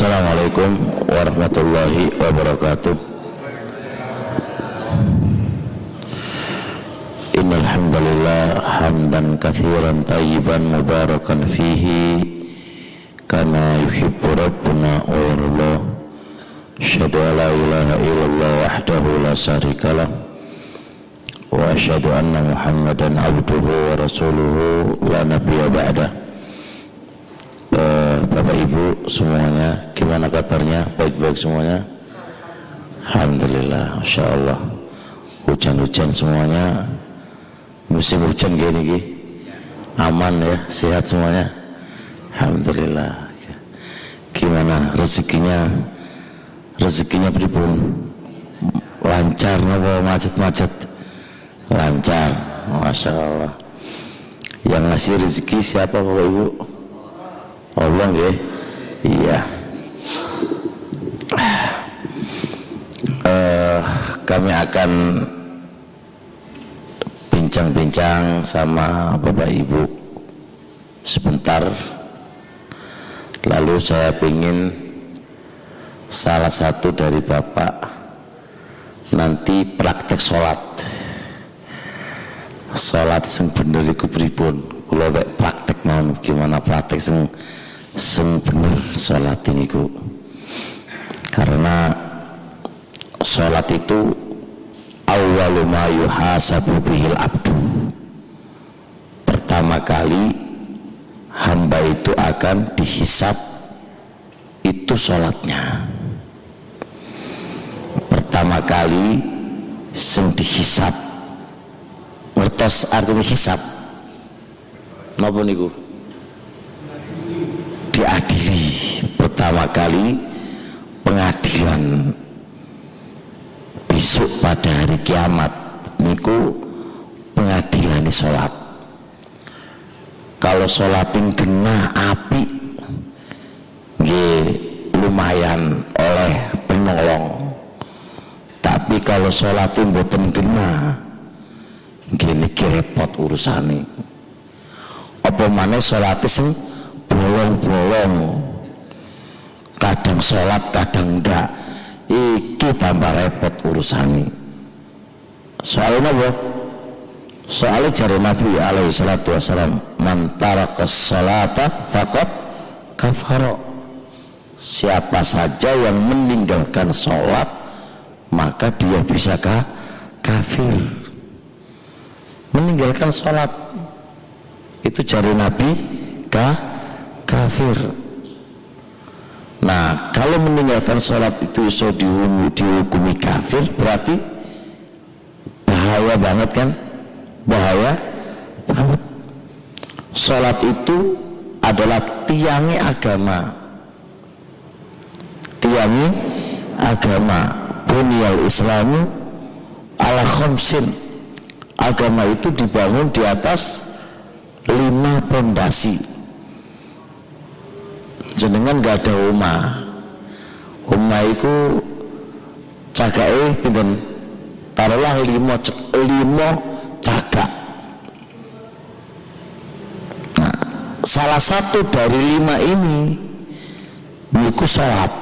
Assalamualaikum warahmatullahi wabarakatuh. Innal hamdalillah hamdan katsiran tayyiban mubarakan fihi kama yuhibbu rabbuna wa yarda. Asyhadu an la ilaha illallah wahdahu la syarikalah wa asyhadu anna Muhammadan abduhu wa rasuluhu la nabiyya ba'dah semuanya. Gimana kabarnya? Baik-baik semuanya? Alhamdulillah Masya Allah. Hujan-hujan semuanya. Musim hujan gini gini. Aman ya sehat semuanya. Alhamdulillah. Gimana rezekinya? Rezekinya pripun lancar nopo? Macet-macet? Lancar Masya Allah. Yang ngasih rezeki siapa Bapak Ibu? Allah ya iya. Uh, kami akan bincang-bincang sama Bapak Ibu sebentar. Lalu saya ingin salah satu dari Bapak nanti praktek sholat. Sholat sing bener iku pripun? Kula praktek mau gimana praktek sing sing bener sholat ini ku. Karena sholat itu awwalu ma yuhasabu bihil abdu. Pertama kali hamba itu akan dihisap itu sholatnya. Pertama kali sing dihisap. Ngertos artinya hisap? Napa niku diadili pertama kali pengadilan. Besok pada hari kiamat niku pengadilan sholat. Kalau sholatin kena api nggih lumayan oleh penolong. Tapi kalau sholatin boten kena gini repot urusane. Apa mana sholat sing bolong-bolong kadang sholat kadang enggak. Iki tambah repot urusan soalnya apa? soalnya jari Nabi alaihi salatu wassalam mantara kesalata fakot kafaro siapa saja yang meninggalkan sholat maka dia bisa ka kafir. Meninggalkan sholat itu jari Nabi ka kafir. Nah kalau meninggalkan sholat itu iso dihukumi, dihukumi kafir berarti bahaya banget kan? Bahaya banget. Sholat itu adalah tiangi agama. Tiangi agama. Bunyal islamu ala khomsin. Agama itu dibangun di atas lima pondasi jenengan gak ada rumah rumah itu cagai pinten? Taruhlah lima lima cagak. Nah, salah satu dari lima ini niku sholat.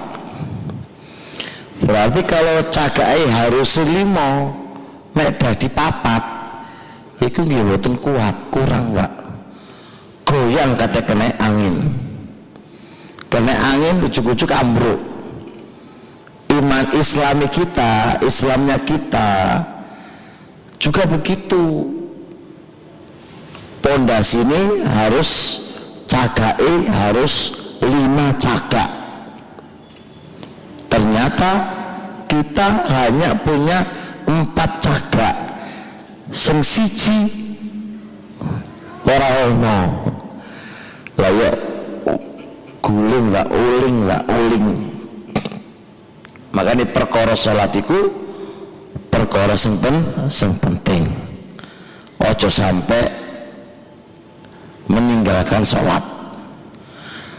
Berarti kalau cagai harus lima nek dadi papat itu nggih kuat kurang pak goyang kata kena angin kena angin ujuk-ujuk ambruk. Iman islami kita islamnya kita juga begitu. Pondasi ini harus cagai harus lima cagak. Ternyata kita hanya punya empat cagak. Sing siji ora layak guling lah uling lah uling. Makanya perkara salat iku perkara sing pen ojo sampai meninggalkan sholat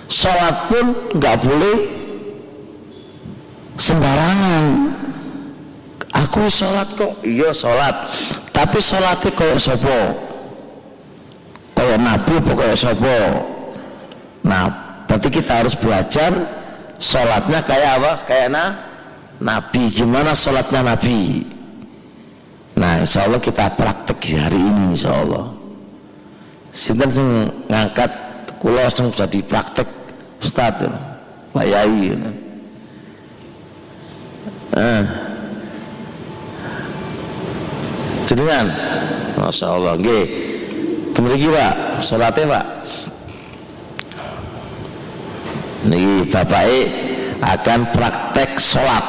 sholat pun nggak boleh sembarangan. Aku sholat kok iya sholat tapi sholatnya kayak sopo kayak nabi apa kayak sopo nah berarti kita harus belajar sholatnya kayak apa? Kayak na Nabi. Gimana sholatnya Nabi? Nah insya Allah kita praktek hari ini insya Allah. Sinten sing ngangkat kula langsung jadi praktek Ustaz? Pak Yai eh. jenengan? Masya Allah. Nggih. Kemudian Pak. Salatnya Pak Niki bapak akan praktek sholat.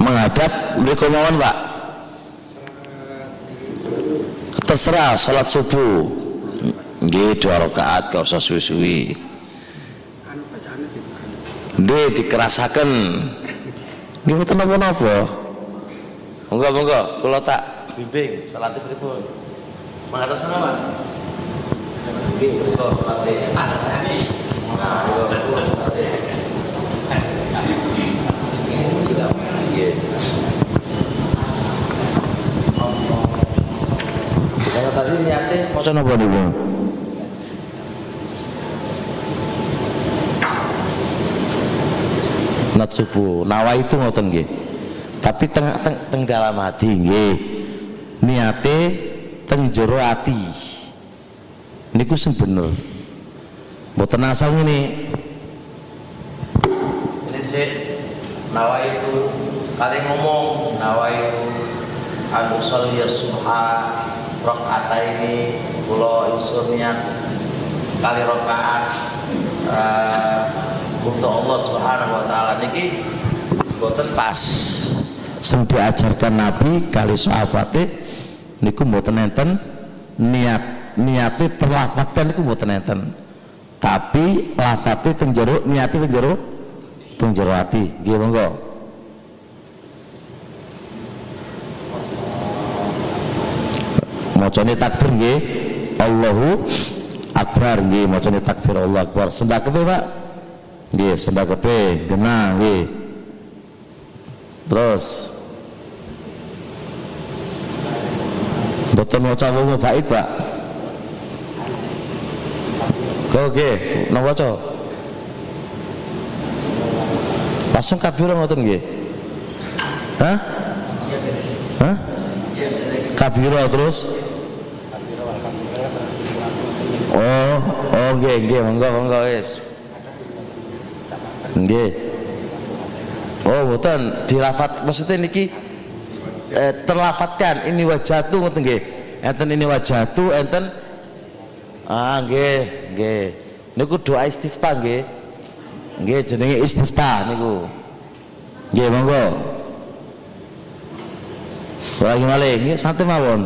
Menghadap mereka Pak? Terserah sholat subuh. Nggih dua rakaat gak usah suwi-suwi. Nggih dikerasaken nggih mboten napa-napa. Monggo monggo kula tak bimbing salat pripun? Menghadap sana Pak. Nggih monggo salat kalau tadi niatnya mau napa niku? Nat subuh, nawa itu ngoten nggih. Tapi teng, teng, teng dalam hati nggih. Niate teng jero ati. Niku sing bener. Mboten asal ini. Ini sih nawa itu kali ngomong nawa itu anu ya subha rakaat ini kula ingsun kali rakaat uh, untuk Allah Subhanahu wa taala niki mboten pas sing diajarkan Nabi kali sahabate niku mboten enten niat niate terlafadzkan niku mboten enten tapi lafate teng jero niate teng jero teng jero ati nggih monggo. Macane takbir nggih. Allahu akbar nggih. Macane takbir Allah akbar. Sendak kepe Pak? Nggih sendak kepe. Genah nggih. Terus. Boten maca wong baik Pak Oke, napa waca? Langsung kabira ngoten nggih. Hah? Hah? Kabira terus? Oh, oh nggih nggih monggo monggo wis. Nggih. Oh, mboten dilafat maksudnya niki eh, terlafatkan ini wajatu ngoten nggih. Enten ini wajatu enten Ah nggih, nggih. Niku doa istiftah nggih. Nggih jenenge istiftah niku. Nggih monggo. Malih, nggih santai mawon.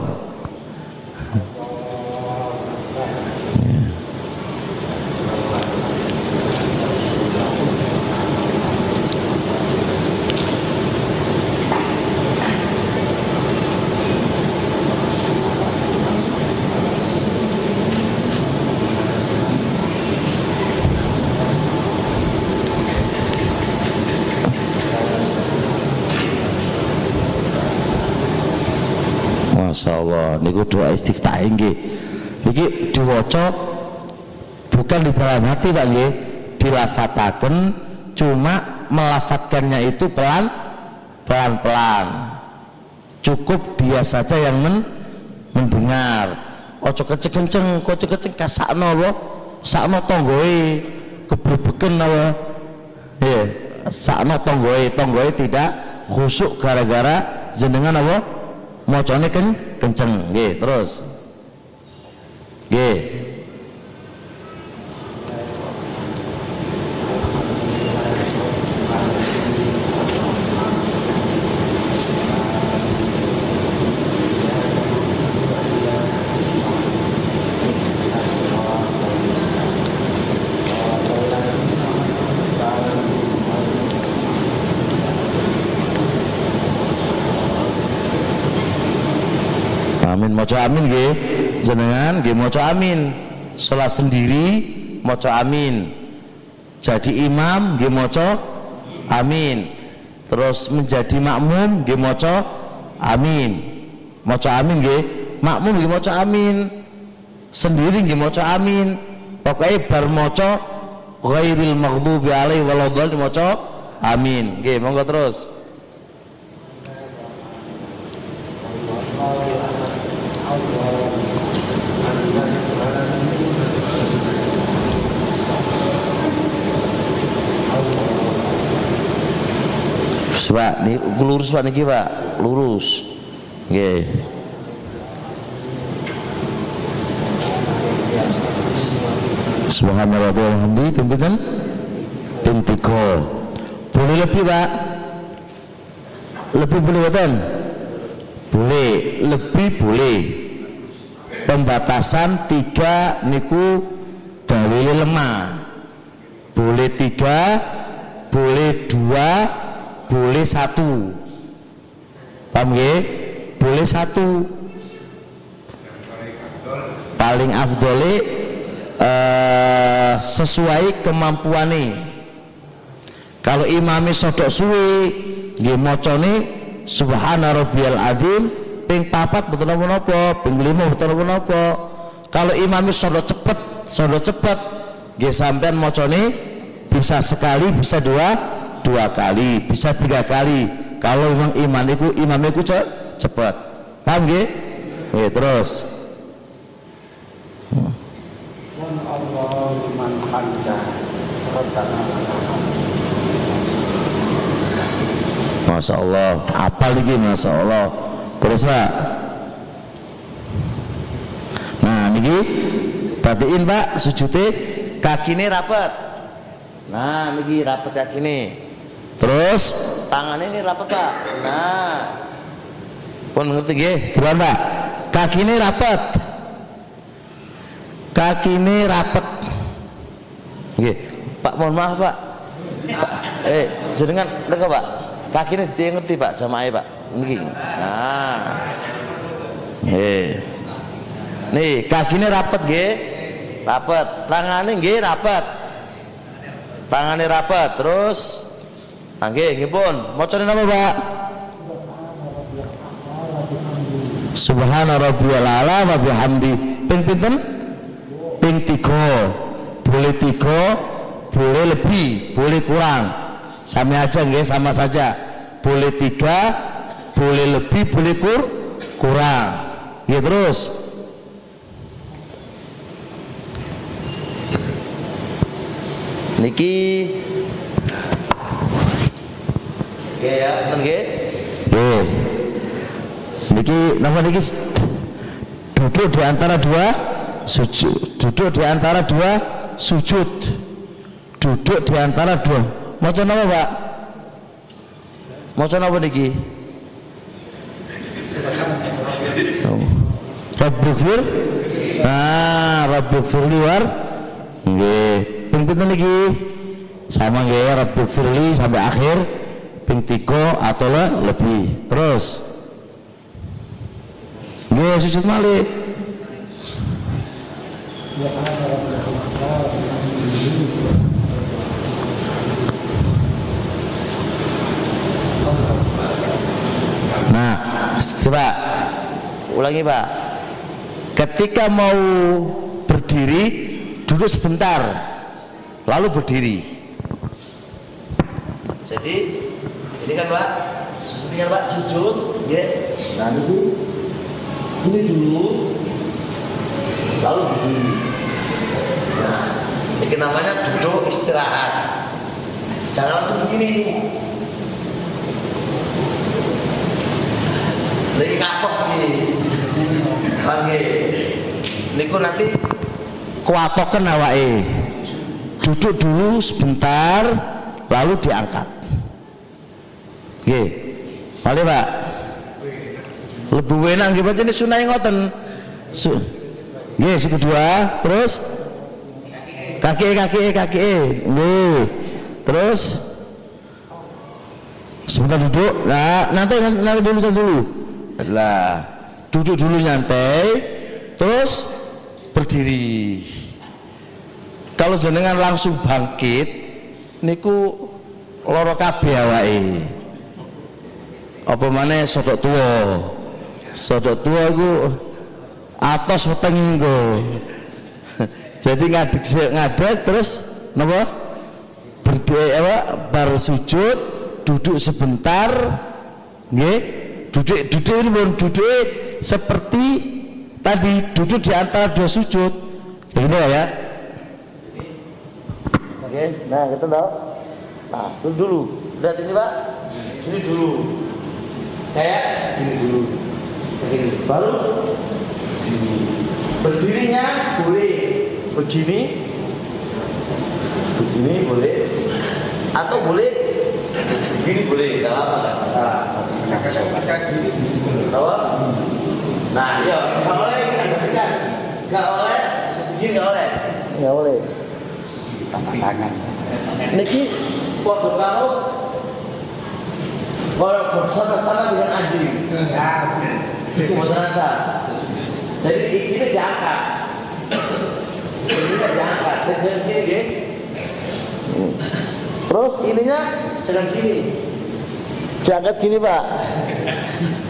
Masya Allah niku doa istiftah nggih. Niki diwaca bukan di dalam hati Pak nggih. Dilafataken cuma melafatkannya itu pelan pelan pelan cukup dia saja yang men, mendengar. Ojo keceng kenceng ojo keceng kasakno lo sakno tonggoe keberbeken apa? Ya sakno tonggoe tonggoe tidak khusuk gara-gara jenengan apa? Macane kan kenceng. Nggih terus. Nggih maca amin nggih jenengan nggih maca amin. Salat sendiri maca amin. Jadi imam nggih maca amin. Terus menjadi makmum nggih maca amin. Maca amin nggih makmum nggih maca amin. Sendiri nggih maca amin. Pokoknya bar maca ghairil maghdubi alaihi waladhdallin maca amin. Nggih monggo terus Pak, ini lurus Pak niki Pak, lurus. Nggih. Subhanallah walhamdulillah pimpinan Pintiko Boleh lebih Pak? Lebih boleh betul? Boleh, lebih boleh. Pembatasan tiga niku dalil lemah. Boleh tiga, boleh dua, boleh satu. Paham ya? boleh satu. Paling afdoli uh, sesuai kemampuan nih kalau imami sodok suwi dia mocone subhana rabbiyal adim ping papat betul apa nopo ping lima betul apa nopo kalau imami sodok cepet sodok cepet dia sampean mocone bisa sekali bisa dua dua kali bisa tiga kali. Kalau memang iman itu imam itu cepat paham gak? ya terus. Masya Allah. Apa lagi Masya Allah. Terus pak. Nah ini perhatiin pak sujudnya kaki ini rapat nah ini rapat kaki ini terus? Tangannya ini rapat pak. Nah. Pun ngerti gak jalan pak. Kaki ini rapat. Kaki ini rapat. Gak pak mohon maaf pak, eh jenengan dengar pak. Kaki ini dia ngerti pak. Jamaah pak. Ini nah. Eh nih kaki ini rapat gak rapat. Tangannya gak rapat. Tangannya rapat. Terus Nggih pun. Macane napa, Pak? Subhana rabbiyal ala wa bihamdi. Ping pinten? Ping tiga. Boleh tiga, boleh lebih, boleh kurang. Sama aja nggih, sama saja. Boleh tiga, boleh lebih, boleh kur kurang. Ya terus. Niki Ya, nggih? Nggih. Niki napa niki duduk di antara dua sujud. Duduk di antara dua sujud. Duduk di antara dua. Maca napa, Pak? Maca napa niki? Rabbuk fir Nah, Rabbuk fir luar Nggih. Ping pinten niki? Sama nggih Rabbuk firli sampai akhir ping tiga atau lebih. Terus. Nggih sujud malik. Nah, coba. Ulangi Pak. Ketika mau berdiri, duduk sebentar, lalu berdiri. Jadi ini kan Pak ini Pak sujud ya nah itu ini dulu lalu berdiri nah ini namanya duduk istirahat. Jangan langsung begini. Lagi kapok nih lagi niku nanti kuatokan awake. Duduk dulu sebentar lalu diangkat Nggih. Male Pak. Lebih enak nggih pancen sunah ngoten. Nggih, sing kedua, terus kaki kaki kaki nggih. Terus sebentar duduk. Nah, nanti nanti dulu dulu. Lah, duduk dulu nyantai, terus berdiri. Kalau jenengan langsung bangkit, niku loro kabeh awake apa mana sodok tua sodok tua itu atas weteng jadi ngadek ngadek terus napa? Berdiri apa? Bar sujud duduk sebentar nggih? Duduk duduk ini pun duduk seperti tadi duduk di antara dua sujud. Begini ya? Oke nah kita tahu nah dulu dulu. Lihat ini pak. Ini dulu kayak ini dulu. Begini baru berdiri berdirinya boleh. Begini begini boleh. Atau boleh begini boleh. Tidak apa nggak masalah. Tahu nah iya. Nggak boleh kan nggak boleh begini nggak boleh nggak boleh tangan. Niki waktu karo kalau bersama-sama dengan anjing. Itu bukan rasa jadi ini diangkat. Ini diangkat. Jadi gini gini terus ininya jangan gini. Diangkat gini pak.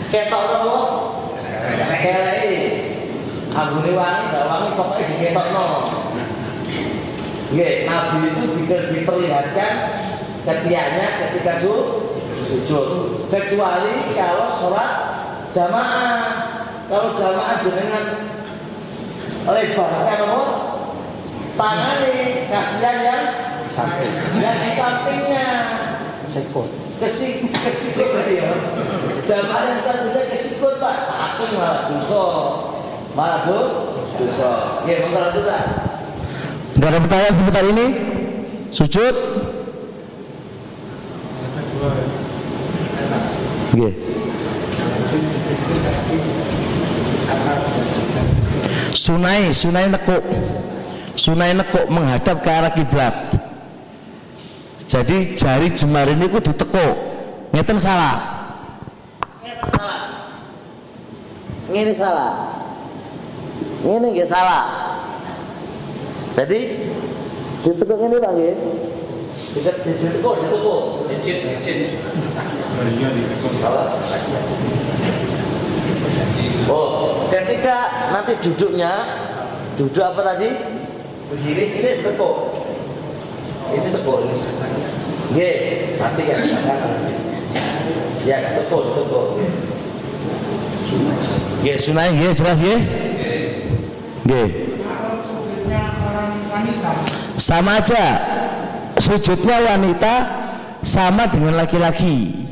Ketok nopo kelei. Ambune wangi gak wangi pokoknya diketok nopo Nggih, Nabi itu juga diperlihatkan ketiaknya ketika su sujud. Kecuali kalau sholat jamaah. Kalau jamaah dengan lebarkan apa? Tangan nih, kasihan yang samping yang di sampingnya. sekut Kesik, kesikut tadi ya. Jamaah yang satunya kesikut pak, saking malah dosa. Malah do- dosa. Ya, mau lanjut Pak. Enggak ada pertanyaan seputar ini? Sujud? Nggih. Sunai, sunai nekuk. Sunai nekuk menghadap ke arah kiblat. Jadi jari jemari ini kudu tekuk. Ngeten salah. Ngeten salah. Ini salah. Ini nggih salah. Jadi ditekuk ini Pak. Salah. Oh, ketika nanti duduknya duduk apa tadi? Begini, ini tekuk. Ini tekuk ini. Nggih, nanti kan Ya, tekuk, tekuk. Nggih, sunai nggih jelas nggih? Nggih. Kalau sujudnya orang wanita, Sama aja. Sujudnya wanita sama dengan laki-laki.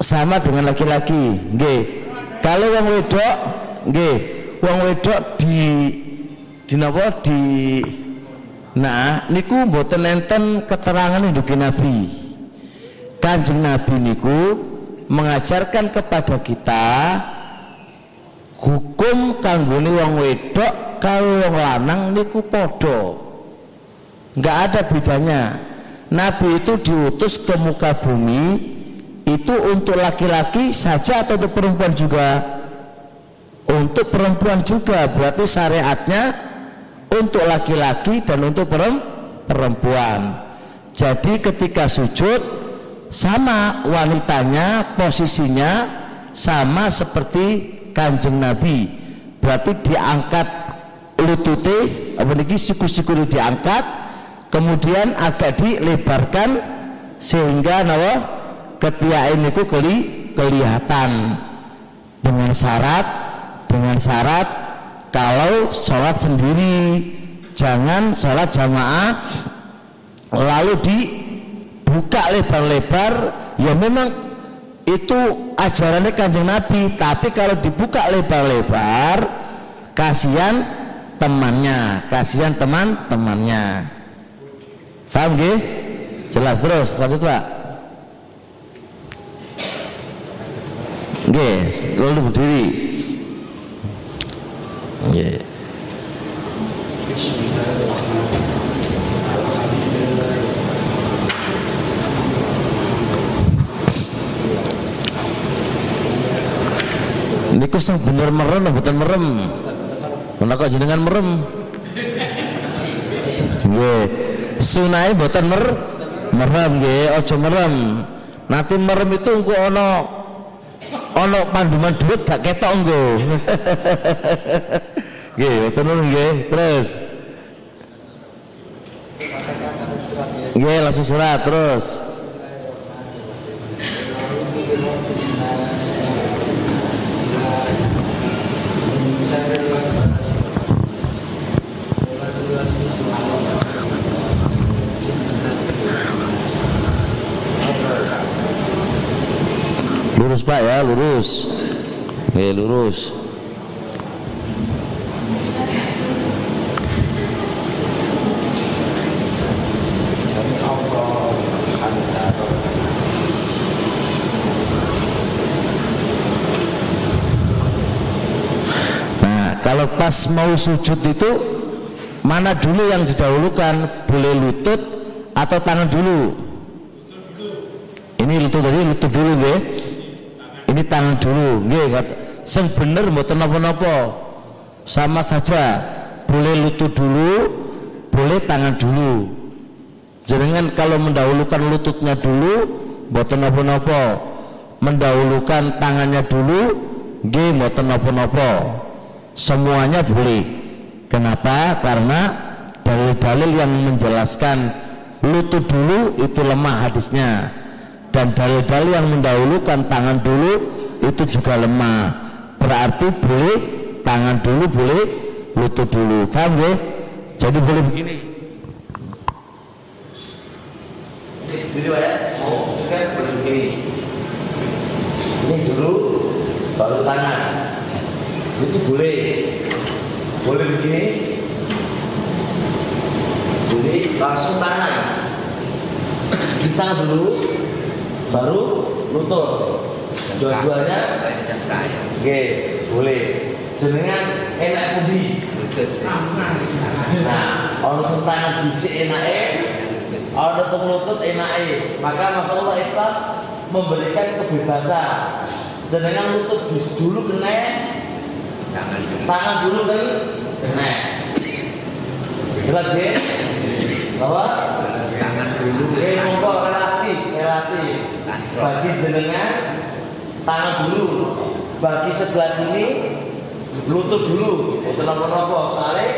Sama dengan laki-laki. Kalau wong wedok nggih, wong wedok di di napa di Nah, niku mboten enten keterangan induki Nabi. Kanjeng Nabi niku mengajarkan kepada kita hukum kanggone wong wedok kalau wong lanang niku padha. Enggak ada bedanya. Nabi itu diutus ke muka bumi itu untuk laki-laki saja atau untuk perempuan juga? Untuk perempuan juga, berarti syariatnya untuk laki-laki dan untuk perem- perempuan. Jadi ketika sujud sama wanitanya posisinya sama seperti kanjeng Nabi. Berarti diangkat lutute apa siku-siku diangkat kemudian agak dilebarkan sehingga nawa ketiak ini ku keli, kelihatan. Dengan syarat dengan syarat kalau sholat sendiri jangan sholat jamaah lalu dibuka lebar-lebar ya memang itu ajarannya kanjeng Nabi tapi kalau dibuka lebar-lebar kasihan temannya kasihan teman-temannya paham gih? jelas terus lanjut pak Nggih, lalu berdiri. Nggih. Niku sing bener merem apa mboten merem? Menapa jenengan merem? Nggih sunai boten mer merem nggih aja merem. Nanti merem itu engko ana ana panduman duit gak ketok engko. Nggih boten nggih terus. Nggih langsung surat terus. Lurus Pak ya, lurus. Nggih, lurus. Nah, kalau pas mau sujud itu mana dulu yang didahulukan? Boleh lutut atau tangan dulu? Ini lutut tadi lutut dulu nggih. Ini tangan dulu nggih. Sing bener mboten napa-napa. Sama saja. Boleh lutut dulu, boleh tangan dulu. Jenengan kalau mendahulukan lututnya dulu mboten napa-napa. Mendahulukan tangannya dulu nggih mboten napa-napa. Semuanya boleh. Kenapa? Karena dalil-dalil yang menjelaskan lutut dulu itu lemah hadisnya dan dalil-dalil yang mendahulukan tangan dulu itu juga lemah berarti boleh tangan dulu boleh lutut dulu paham ya? jadi boleh begini Jadi ya, mau kan boleh begini. Ini dulu, baru tangan. Itu boleh. Boleh begini. Jadi langsung tangan. Kita dulu, baru lutut. Dua-duanya, oke, boleh. Jenengan enak putih. Nah, orang sentangan bisik enake, ada semlutut enake. Maka Masya Allah Islam memberikan kebebasan. Sedangkan lutut dulu kena, tangan dulu kan kena. Jelas ya? Bahwa Oke, monggo relatif, relatif. Bagi jenengan tangan dulu, bagi sebelah sini lutut dulu. Boten napa-napa, soalnya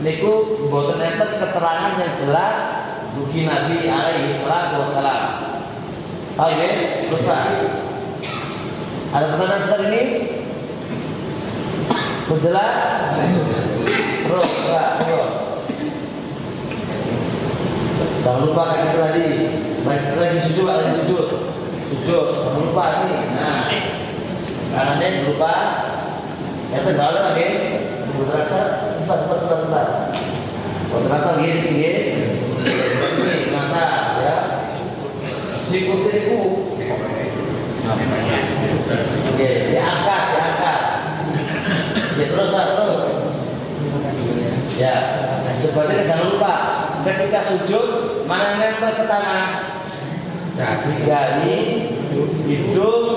niku boten enten keterangan yang jelas Mugi Nabi alaihi salatu wassalam. Oke, terus Pak. Ada pertanyaan setelah ini? Jelas? Terus Pak. Jangan lupa itu tadi lagi sujud, lagi sujud Sujud, jangan lupa ini Nah, jangan lupa. Ya tinggal lagi Ibu terasa, cepat, cepat, cepat, cepat. Ibu terasa gini, gini Ini, terasa ya Sikuti itu Oke, diangkat, diangkat. Ya terus, terus. Ya, sebenarnya jangan lupa. Ketika sujud mana nempel ke tanah? Jari, hidung,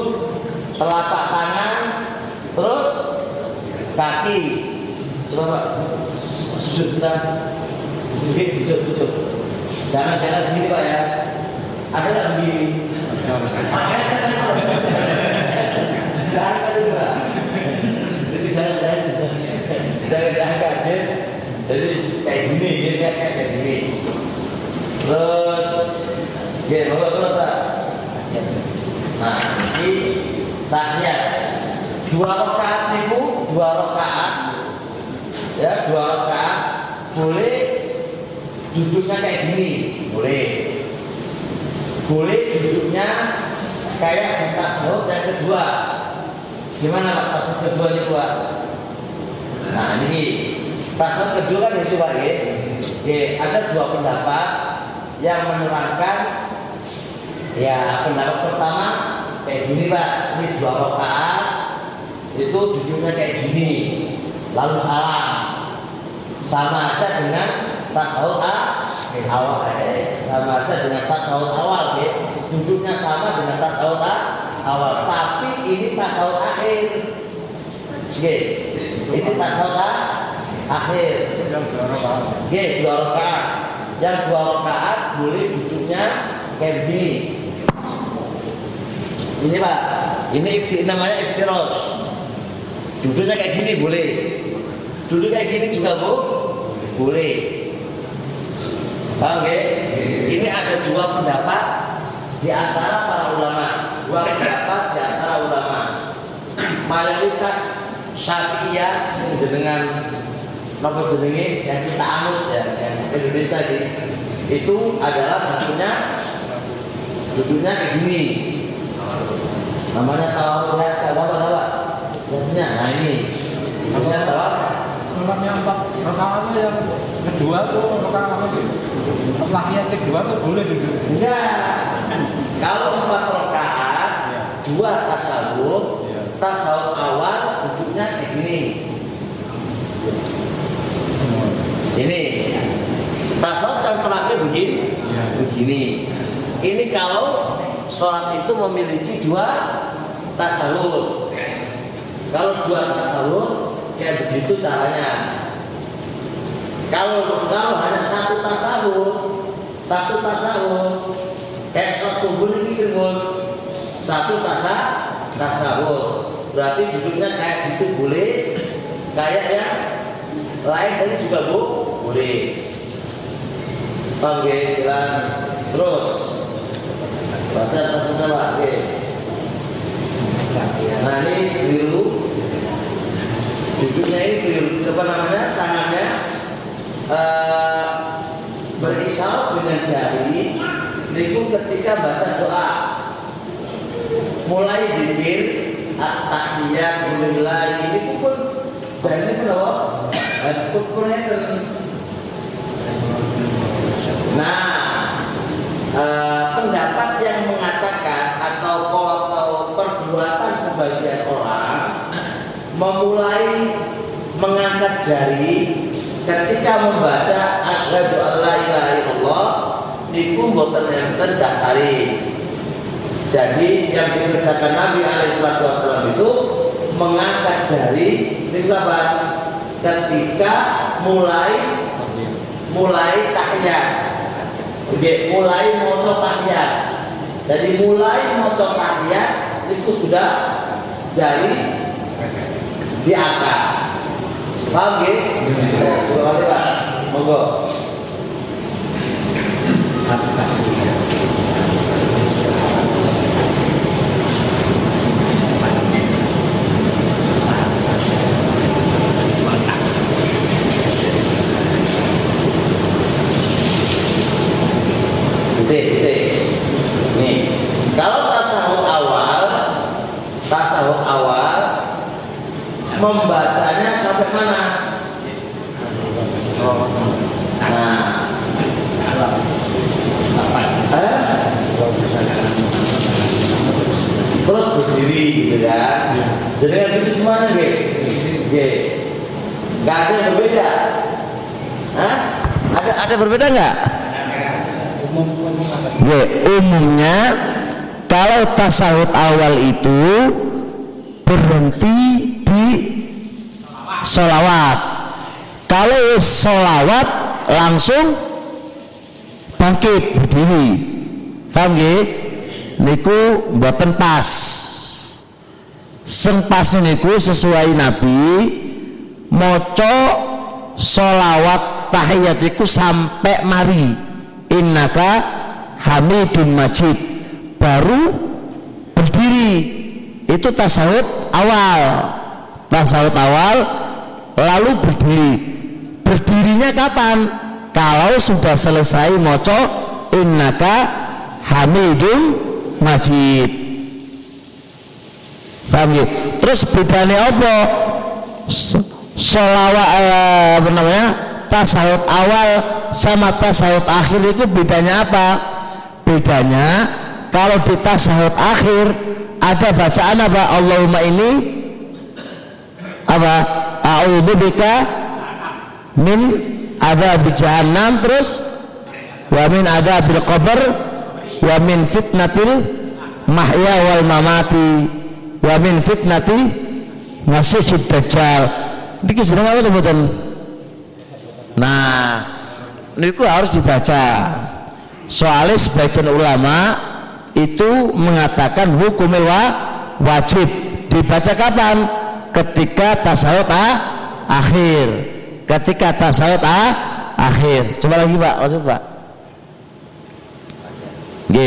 telapak tangan, terus kaki. Coba Pak, sujud kita. Sujud, sujud, sujud. Jangan jangan begini Pak ya. Ada nggak begini? Jangan Pak. Jadi jangan jangan jangan ya. Jadi kayak gini, gini kayak kayak gini. Terus, gini, mau terus Pak. Nah, ini tahnya dua rakaat niku dua rakaat. Ya dua rakaat. Boleh duduknya kayak gini. Boleh. Boleh duduknya kayak di tasawuf yang kedua. Gimana pak? Tasawuf kedua ini pak? Nah ini. Tasawuf kedua kan itu pak ya? Oke, ada dua pendapat yang menerangkan ya pendapat pertama kayak gini pak. Ini dua rakaat itu duduknya kayak gini. Lalu salam. Sama aja dengan tasawuf awal eh, sama aja dengan tasawuf awal ya. duduknya sama dengan tasawuf awal. Tapi ini tasawuf akhir. Oke, ini tasawuf akhir. Oke, dua rakaat. Yang dua rakaat boleh duduknya kayak begini ini pak ini ifti, namanya iftiros duduknya kayak gini boleh duduk kayak gini juga bu boleh paham ya ini ada dua pendapat di antara para ulama. Dua pendapat di antara ulama. Mayoritas Syafi'iyah jenengan napa jenenge yang kita anut ya, yang Indonesia ini itu adalah duduknya duduknya kayak gini. Namanya tawaf ya, apa apa? Ya, nah ini namanya tawaf Sholatnya empat rakaat yang kedua tuh rakaat apa sih? Tahiyat kedua tuh boleh duduk. Enggak. Kalau empat rakaat, dua tasawuf, tasawuf awal duduknya kayak gini. Ini tasawuf yang terakhir begini, begini. Ini kalau sholat itu memiliki dua tasawuf. Kalau dua tasawuf kayak begitu caranya. Kalau kalau hanya satu tasawuf, satu tasawuf kayak sholat subuh ini firman satu tasa tasawuf. Berarti duduknya kayak gitu boleh kayak yang lain tadi juga bu boleh. Oke jelas. Terus. Baca atasnya pak. Oke nah ini keliru. Duduknya ini keliru. Apa namanya? Tangannya eh, berisau dengan jari. Itu ketika baca doa. Mulai zikir at-tahiyat lillahi ini pun jari pun apa? Pun Nah, eh, pendapat yang mengatakan atau atau perbuatan sebagian orang memulai mengangkat jari ketika membaca asyhadu alla ilaha illallah niku mboten enten dasari. Jadi yang dikerjakan Nabi Alaihissalam itu mengangkat jari niku apa? Ketika mulai mulai tahiyat. Mulai maca tahiyat. Jadi mulai maca tahiyat itu sudah jari diangkat. Paham nggih? Ya, kali Pak. Monggo. Titik, titik. Nih, kalau tasawuf awal, tasawuf awal membacanya sampai mana? Nah, eh? terus berdiri gitu kan? Jadi kan itu semuanya gitu, gitu. Gak ada yang berbeda. Hah? Ada ada berbeda nggak? Ya, umumnya kalau tasawuf awal itu berhenti solawat. Kalau solawat langsung bangkit berdiri. Paham nggih? Niku mboten pas. Sing niku sesuai Nabi maca solawat tahiyat iku sampai mari innaka hamidun majid baru berdiri itu tasawuf awal tasawuf awal lalu berdiri. Berdirinya kapan? Kalau sudah selesai moco innaka hamidun majid. Paham ya? terus bedanya apa? Solawat eh, apa namanya? Tasawuf awal sama tasawuf akhir itu bedanya apa? Bedanya kalau di tasawuf akhir ada bacaan apa? Allahumma ini apa a'udzubika min ada jahannam terus wa min adabil qabr wa min fitnatil mahya wal mamati wa min fitnati masihid dajjal. Niki jeneng apa sebutan? Nah niku harus dibaca. Soalnya sebagian ulama itu mengatakan hukumnya wa wajib. Dibaca kapan ketika tasawuf ah, akhir. Ketika tasawuf ah, akhir. Coba lagi pak. Maksud pak. G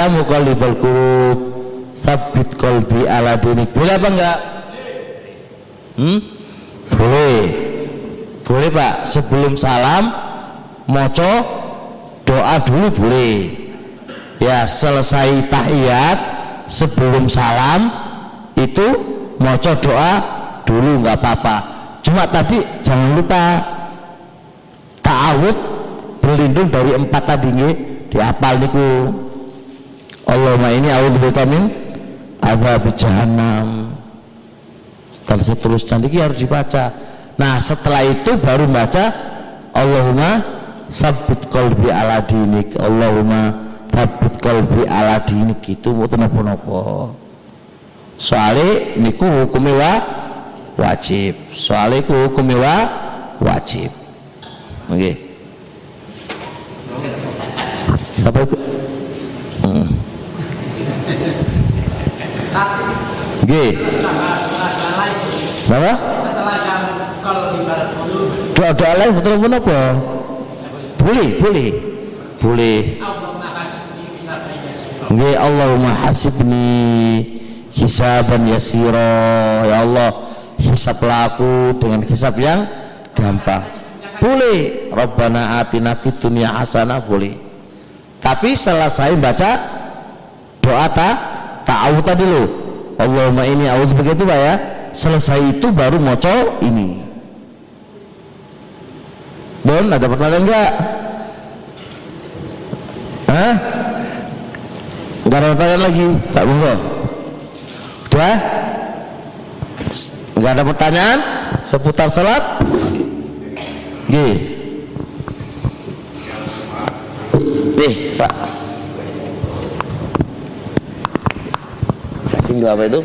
ya muqallibal qulub sabit qalbi ala dinik. Boleh apa enggak? Hmm? Boleh. Boleh Pak, sebelum salam moco doa dulu boleh. Ya, selesai tahiyat sebelum salam itu moco doa dulu nggak apa-apa. Cuma tadi jangan lupa ta'awud berlindung dari empat tadi nggih dihafal niku Allahumma ini a'udzubika min adzab jahannam. Dan seterusnya ini harus dibaca. Nah setelah itu baru baca Allahumma sabit qalbi ala dinik. Allahumma sabit qalbi ala dinik. Gitu mau napa-napa. Soalnya niku hukumnya wa wajib. Soalnya niku hukumnya wa wajib. Oke siapa itu. Oke. Berapa? Setelah yang kalau dulu Doa-doa lain betul pun apa? Boleh, boleh. Boleh. Nggih Allahumma hasibni hisaban yasira. Ya Allah, hisablah aku dengan hisab yang gampang. Boleh. Rabbana atina fid dunya hasanah boleh. Tapi selesai baca doa ta ta'awud tadi lo. Allahumma ini a'udzu begitu Pak ya. Selesai itu baru moco ini. Don, ada pertanyaan enggak? Hah? Enggak ada pertanyaan lagi, Pak Bungko. Udah? Enggak ada pertanyaan seputar salat? Gih. Nih, Pak. Kasih apa itu?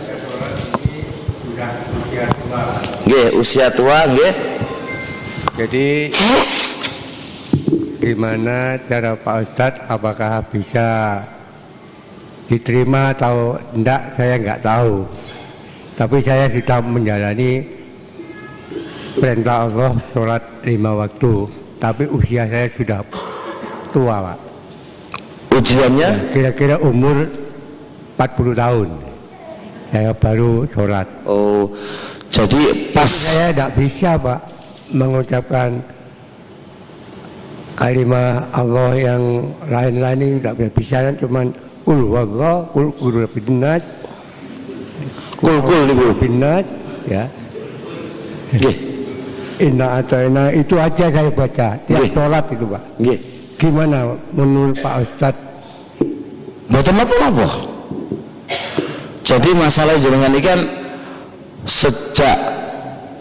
Nggih, usia tua nggih. Jadi gimana cara Pak Ustadz apakah bisa diterima atau enggak saya enggak tahu. Tapi saya sudah menjalani perintah Allah sholat lima waktu. Tapi usia saya sudah tua Pak. Ujiannya Kira-kira umur 40 tahun. Saya baru sholat. oh jadi pas Saya tidak bisa Pak mengucapkan kalimat Allah yang lain-lain ini tidak bisa cuman kul wallah kul kul binas kul kul binas ya Nggih, inna atayna itu aja saya baca tiap Nggih. sholat itu Pak nggih. gimana menurut Pak Ustadz Mboten napa-napa. Jadi masalah jenengan ini kan sejak